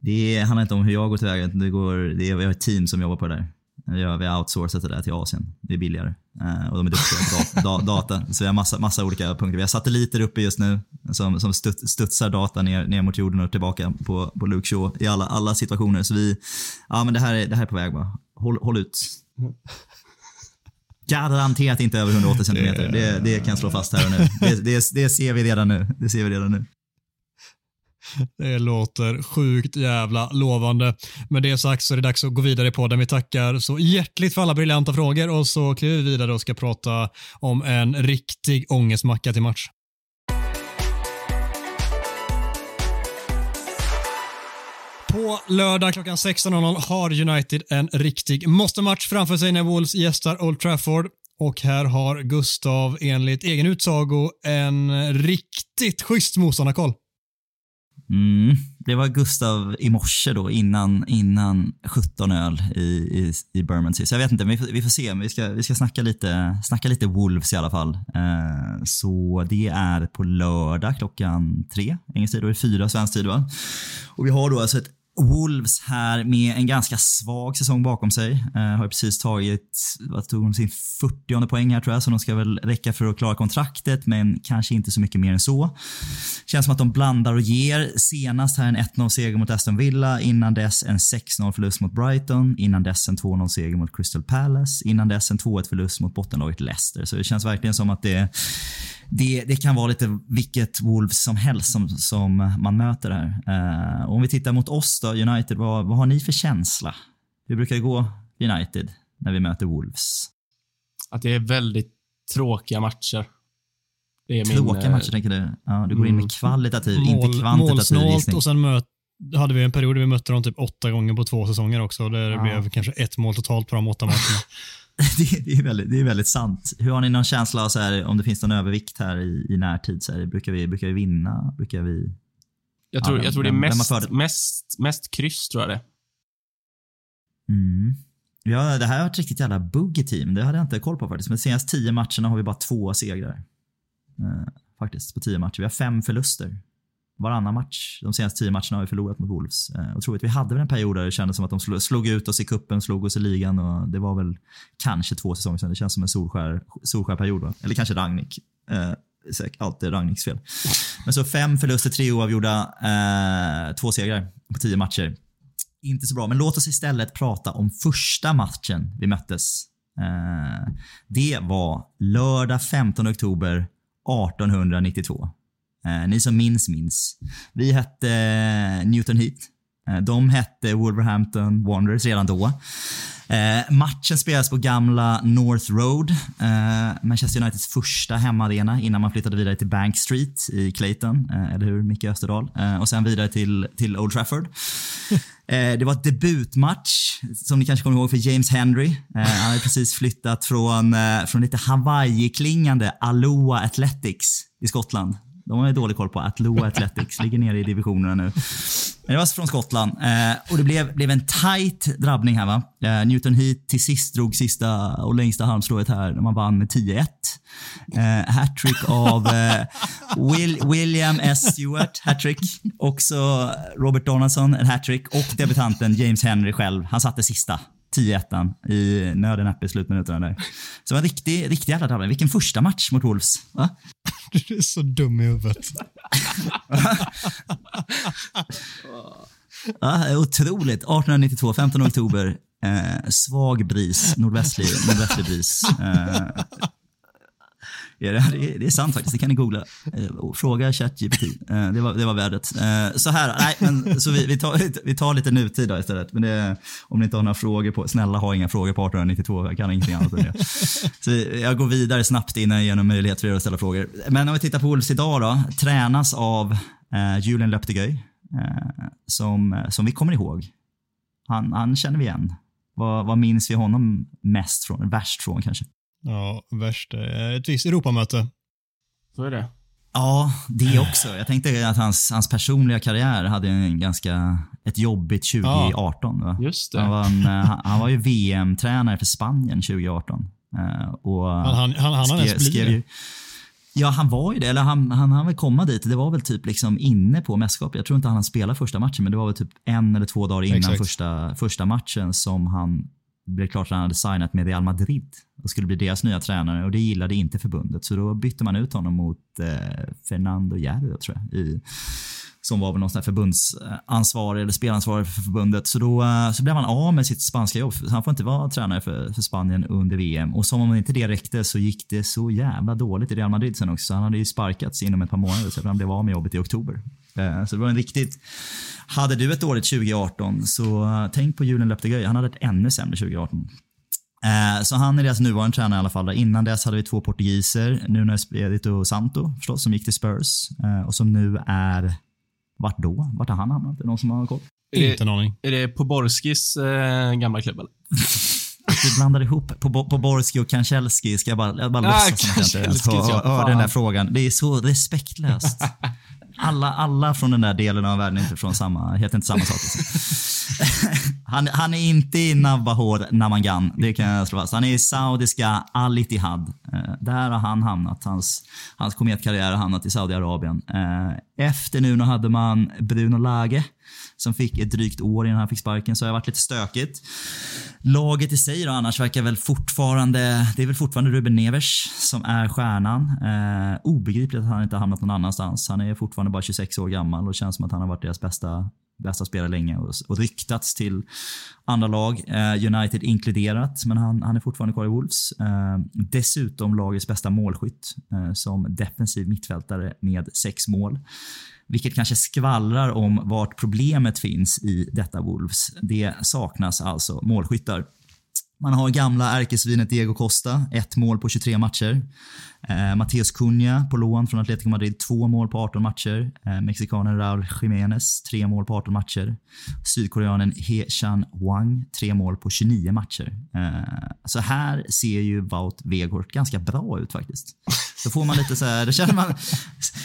Det handlar inte om hur jag går tillväga. Det, går, det är, vi har ett team som jobbar på det där. Vi har, vi har outsourcat det där till Asien. Det är billigare. Eh, och de är duktiga på da, da, data. Så vi har massa, massa olika punkter. Vi har satelliter uppe just nu som, som studs, studsar data ner, ner mot jorden och tillbaka på, på Luke Shaw i alla, alla situationer. Så vi, ja men det här är, det här är på väg bara. Håll, håll ut. Garanterat inte över 180 cm. Det, det kan jag slå fast här och nu. Det, det, det ser vi redan nu. Det ser vi redan nu. Det låter sjukt jävla lovande. Med det sagt så är det dags att gå vidare på den. Vi tackar så hjärtligt för alla briljanta frågor och så kliver vi vidare och ska prata om en riktig ångestmacka till match. På lördag klockan 16.00 har United en riktig måste-match framför sig när Wolves gästar Old Trafford. Och här har Gustav enligt egen utsago en riktigt schysst motståndarkoll. Mm, det var Gustav i morse då innan, innan 17 öl i, i, i Bermondsey. Så jag vet inte, vi får, vi får se. Vi ska, vi ska snacka, lite, snacka lite Wolves i alla fall. Eh, så det är på lördag klockan tre engelsk tid. Då är det fyra svensk tid va? Och vi har då alltså ett Wolves här med en ganska svag säsong bakom sig. Eh, har precis tagit, vad tog de, sin 40 poäng här tror jag, så de ska väl räcka för att klara kontraktet, men kanske inte så mycket mer än så. Känns som att de blandar och ger. Senast här en 1-0 seger mot Aston Villa, innan dess en 6-0 förlust mot Brighton, innan dess en 2-0 seger mot Crystal Palace, innan dess en 2-1 förlust mot bottenlaget Leicester. Så det känns verkligen som att det det, det, kan vara lite vilket Wolves som helst som, som man möter här. Uh, om vi tittar mot oss då, United, vad, vad har ni för känsla? Hur brukar det gå United när vi möter Wolves? Att det är väldigt tråkiga matcher. Det är tråkiga min, matcher, tänker du? Ja, du går in med mm. kvalitativ, mål, inte kvantitativ gissning. och sen möt, hade vi en period där vi mötte dem typ åtta gånger på två säsonger också. Där det ja. blev kanske ett mål totalt på de åtta matcherna. det, det, är väldigt, det är väldigt sant. Hur har ni någon känsla av så här, om det finns någon övervikt här i, i närtid? Så här, brukar, vi, brukar vi vinna? Brukar vi... Jag tror, ja, jag tror vem, det är mest, mest, mest kryss, tror jag det mm. Ja, det här har varit riktigt jävla buggy team. Det hade jag inte koll på faktiskt. Men de senaste tio matcherna har vi bara två segrar. Eh, faktiskt, på tio matcher. Vi har fem förluster varannan match. De senaste tio matcherna har vi förlorat mot Wolves. Eh, otroligt. Vi hade väl en period där det kändes som att de slog ut oss i kuppen, slog oss i ligan och det var väl kanske två säsonger sedan. Det känns som en solskär, solskär period. Va? Eller kanske Ragnik. Eh, alltid Ragniks fel. Men så fem förluster, tre oavgjorda, eh, två segrar på tio matcher. Inte så bra, men låt oss istället prata om första matchen vi möttes. Eh, det var lördag 15 oktober 1892. Eh, ni som minns, minns. Vi hette eh, Newton Heat. Eh, de hette Wolverhampton Wanderers redan då. Eh, matchen spelas på gamla North Road, eh, Manchester Uniteds första hemmaarena innan man flyttade vidare till Bank Street i Clayton, eh, eller hur Micke Österdahl? och sen vidare till, till Old Trafford. det var ett debutmatch, som ni kanske kommer ihåg, för James Henry. han hade precis flyttat från, från lite Hawaii-klingande Aloha Athletics i Skottland de har ju dålig koll på Atloa Athletics, ligger nere i divisionerna nu. Men det var alltså från Skottland eh, och det blev, blev en tight drabbning här va. Eh, Newton Heat till sist drog sista och längsta halmstrået här när man vann med 10-1. Eh, hattrick av eh, Will, William S. Stewart, hattrick. Också Robert Donaldson, en hattrick. Och debutanten James Henry själv, han satte sista. 10-1 i nöden uppe i slutminuterna där. Så en riktig, riktig jävla drabbning. Vilken första match mot Wolves. Va? Du är så dum i huvudet. ja, otroligt. 1892, 15 oktober. Eh, svag bris, nordvästlig, nordvästlig bris. Eh, Ja, det, det är sant faktiskt, det kan ni googla. Eh, fråga ChatGPT. Eh, det var, det var värdet. Eh, så här, nej, men, så vi, vi, tar, vi tar lite nutid då istället. Men det, om ni inte har några frågor på, snälla ha inga frågor på 1892, jag kan ingenting annat än det. Så jag går vidare snabbt innan jag ger någon möjlighet för er att ställa frågor. Men om vi tittar på Wolves idag då, tränas av eh, Julian Löptegöj, eh, som, som vi kommer ihåg. Han, han känner vi igen. Vad, vad minns vi honom mest från, värst från kanske? Ja, värst. Ett visst Europamöte. Så är det. Ja, det också. Jag tänkte att hans, hans personliga karriär hade en ganska, ett jobbigt 2018. Ja, just det. Han var, en, han, han var ju VM-tränare för Spanien 2018. Uh, och han han, han, han skrev, skrev ju, Ja, han var ju det. Eller han, han han väl komma dit. Det var väl typ liksom inne på mästerskapet. Jag tror inte han spelade första matchen, men det var väl typ en eller två dagar innan första, första matchen som han det blev klart att han hade signat med Real Madrid och skulle bli deras nya tränare och det gillade inte förbundet. Så då bytte man ut honom mot eh, Fernando Hierro, tror jag, i, som var väl någon sån här förbundsansvarig eller spelansvarig för förbundet. Så då eh, så blev han av med sitt spanska jobb. Så han får inte vara tränare för, för Spanien under VM. Och som om inte det räckte så gick det så jävla dåligt i Real Madrid sen också. Så han hade ju sparkats inom ett par månader, så han blev av med jobbet i oktober. Eh, Så det var en riktigt... Hade du ett dåligt 2018 så eh, tänk på julen löpte grej. Han hade ett ännu sämre 2018. Eh, Så han är deras nuvarande tränare i alla fall. Innan dess hade vi två portugiser, Nuno Espirito Santo förstås, som gick till Spurs och som nu är vart då? Vart har han hamnat? Är det någon som har koll? Inte en aning. Är det Poborskis eh, gamla klubb eller? Du blandar ihop på, på Borski och Kanchelski. Ska jag bara, jag bara Ah, låtsas som att jag inte ens hör, hör den där frågan. Det är så respektlöst. Alla, alla från den där delen av världen inte från samma, heter inte samma sak. Liksom. han, han är inte i Navahor Namangan, det kan jag slå fast. Han är i saudiska Al Ittihad. Eh, där har han hamnat. Hans, hans kometkarriär har hamnat i Saudiarabien. Eh, efter Nuno hade man Bruno Lage som fick ett drygt år innan han fick sparken, så det har varit lite stökigt. Laget i sig då annars verkar väl fortfarande, det är väl fortfarande Ruben Nevers som är stjärnan. Eh, obegripligt att han inte har hamnat någon annanstans. Han är fortfarande bara 26 år gammal och känns som att han har varit deras bästa, bästa spelare länge och, och ryktats till andra lag, eh, United inkluderat, men han, han är fortfarande kvar i Wolves. Eh, dessutom lagets bästa målskytt eh, som defensiv mittfältare med sex mål. Vilket kanske skvallrar om vart problemet finns i detta Wolves. Det saknas alltså målskyttar. Man har gamla ärkesvinet Diego Costa, ett mål på 23 matcher. Eh, Cunha på lån från Atletico Madrid, två mål på 18 matcher. Eh, Mexikanen Raúl Jiménez, tre mål på 18 matcher. Sydkoreanen He Chan Wang, tre mål på 29 matcher. Eh, så här ser ju Wout Weghorst ganska bra ut faktiskt. Då får man lite så här, då känner man,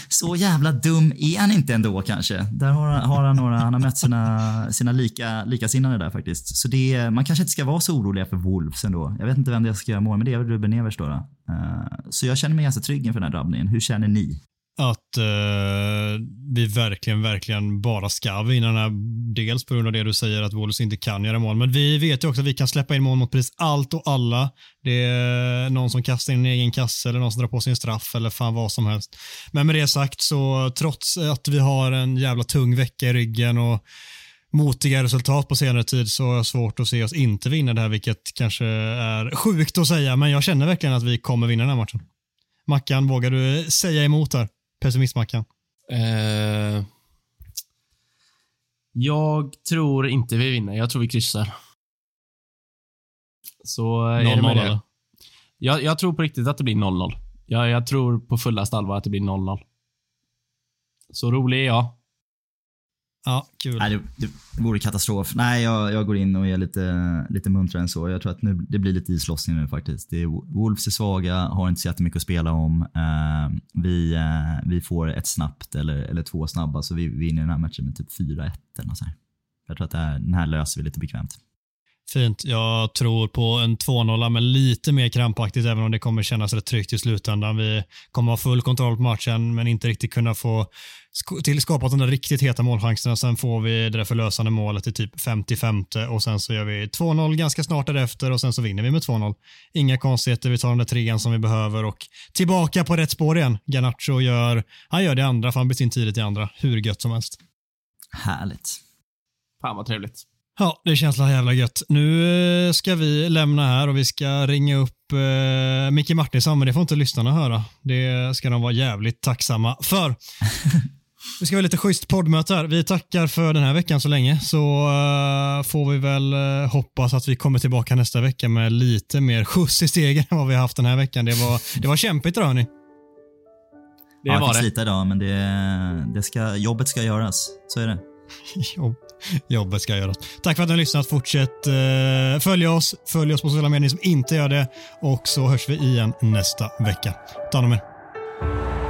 så jävla dum är han inte ändå kanske. Där har, han- har han några, han har mött sina, sina lika, likasinnade där faktiskt. Så det, man kanske inte ska vara så oroliga för Wolves ändå. Jag vet inte vem det är ska göra mål, med, det är väl Ruben Nevers då. då. Eh, så jag känner mig ganska trygg inför den här drabbningen. Hur känner ni? Att eh, vi verkligen, verkligen bara ska vinna den här. Dels på grund av det du säger att Wolves inte kan göra mål, men vi vet ju också att vi kan släppa in mål mot precis allt och alla. Det är någon som kastar in en egen kasse eller någon som drar på sin straff eller fan vad som helst. Men med det sagt så trots att vi har en jävla tung vecka i ryggen och motiga resultat på senare tid så har jag svårt att se oss inte vinna det här, vilket kanske är sjukt att säga, men jag känner verkligen att vi kommer vinna den här matchen. Mackan, vågar du säga emot här? Pessimistmackan. Eh, jag tror inte vi vinner. Jag tror vi kryssar. Så eh, är det 0-0 med det. Jag, jag tror på riktigt att det blir 0-0. Jag, jag tror på fullaste allvar att det blir 0-0. Så rolig är jag. Ja, kul. Nej, det, det, vore katastrof. Nej, jag, jag går in och är lite, lite muntrare än så. Jag tror att nu, det blir lite islossning nu faktiskt. Det är, Wolves är svaga, har inte så jättemycket att spela om. Uh, vi, uh, vi får ett snabbt eller, eller två snabba, så vi vinner den här matchen med typ 4-1 eller så här. Jag tror att det här, den här löser vi lite bekvämt. Fint. Jag tror på en 2-0, men lite mer krampaktigt, även om det kommer kännas rätt tryggt i slutändan. Vi kommer ha full kontroll på matchen, men inte riktigt kunna få sk- tillskapat de där riktigt heta målchanserna. Sen får vi det där förlösande målet i typ 55 och sen så gör vi 2-0 ganska snart därefter och sen så vinner vi med 2-0. Inga konstigheter, vi tar den där trean som vi behöver och tillbaka på rätt spår igen. Garnacho gör, han gör det andra, för han bytte in tidigt i andra. Hur gött som helst. Härligt. Fan vad trevligt. Ja, det känns la jävla gött. Nu eh, ska vi lämna här och vi ska ringa upp eh, Micke Martinsson, men det får inte lyssnarna höra. Det ska de vara jävligt tacksamma för. Vi ska ha lite schysst poddmöte här. Vi tackar för den här veckan så länge, så eh, får vi väl eh, hoppas att vi kommer tillbaka nästa vecka med lite mer skjuts i stegen än vad vi har haft den här veckan. Det var, det var kämpigt, hörni. Det ja, jag var fick det. slita idag, men det, det ska, jobbet ska göras. Så är det. Jobb, jobbet ska göras. Tack för att ni har lyssnat. Fortsätt eh, följa oss. Följ oss på sociala medier som inte gör det. Och så hörs vi igen nästa vecka. Ta hand om er.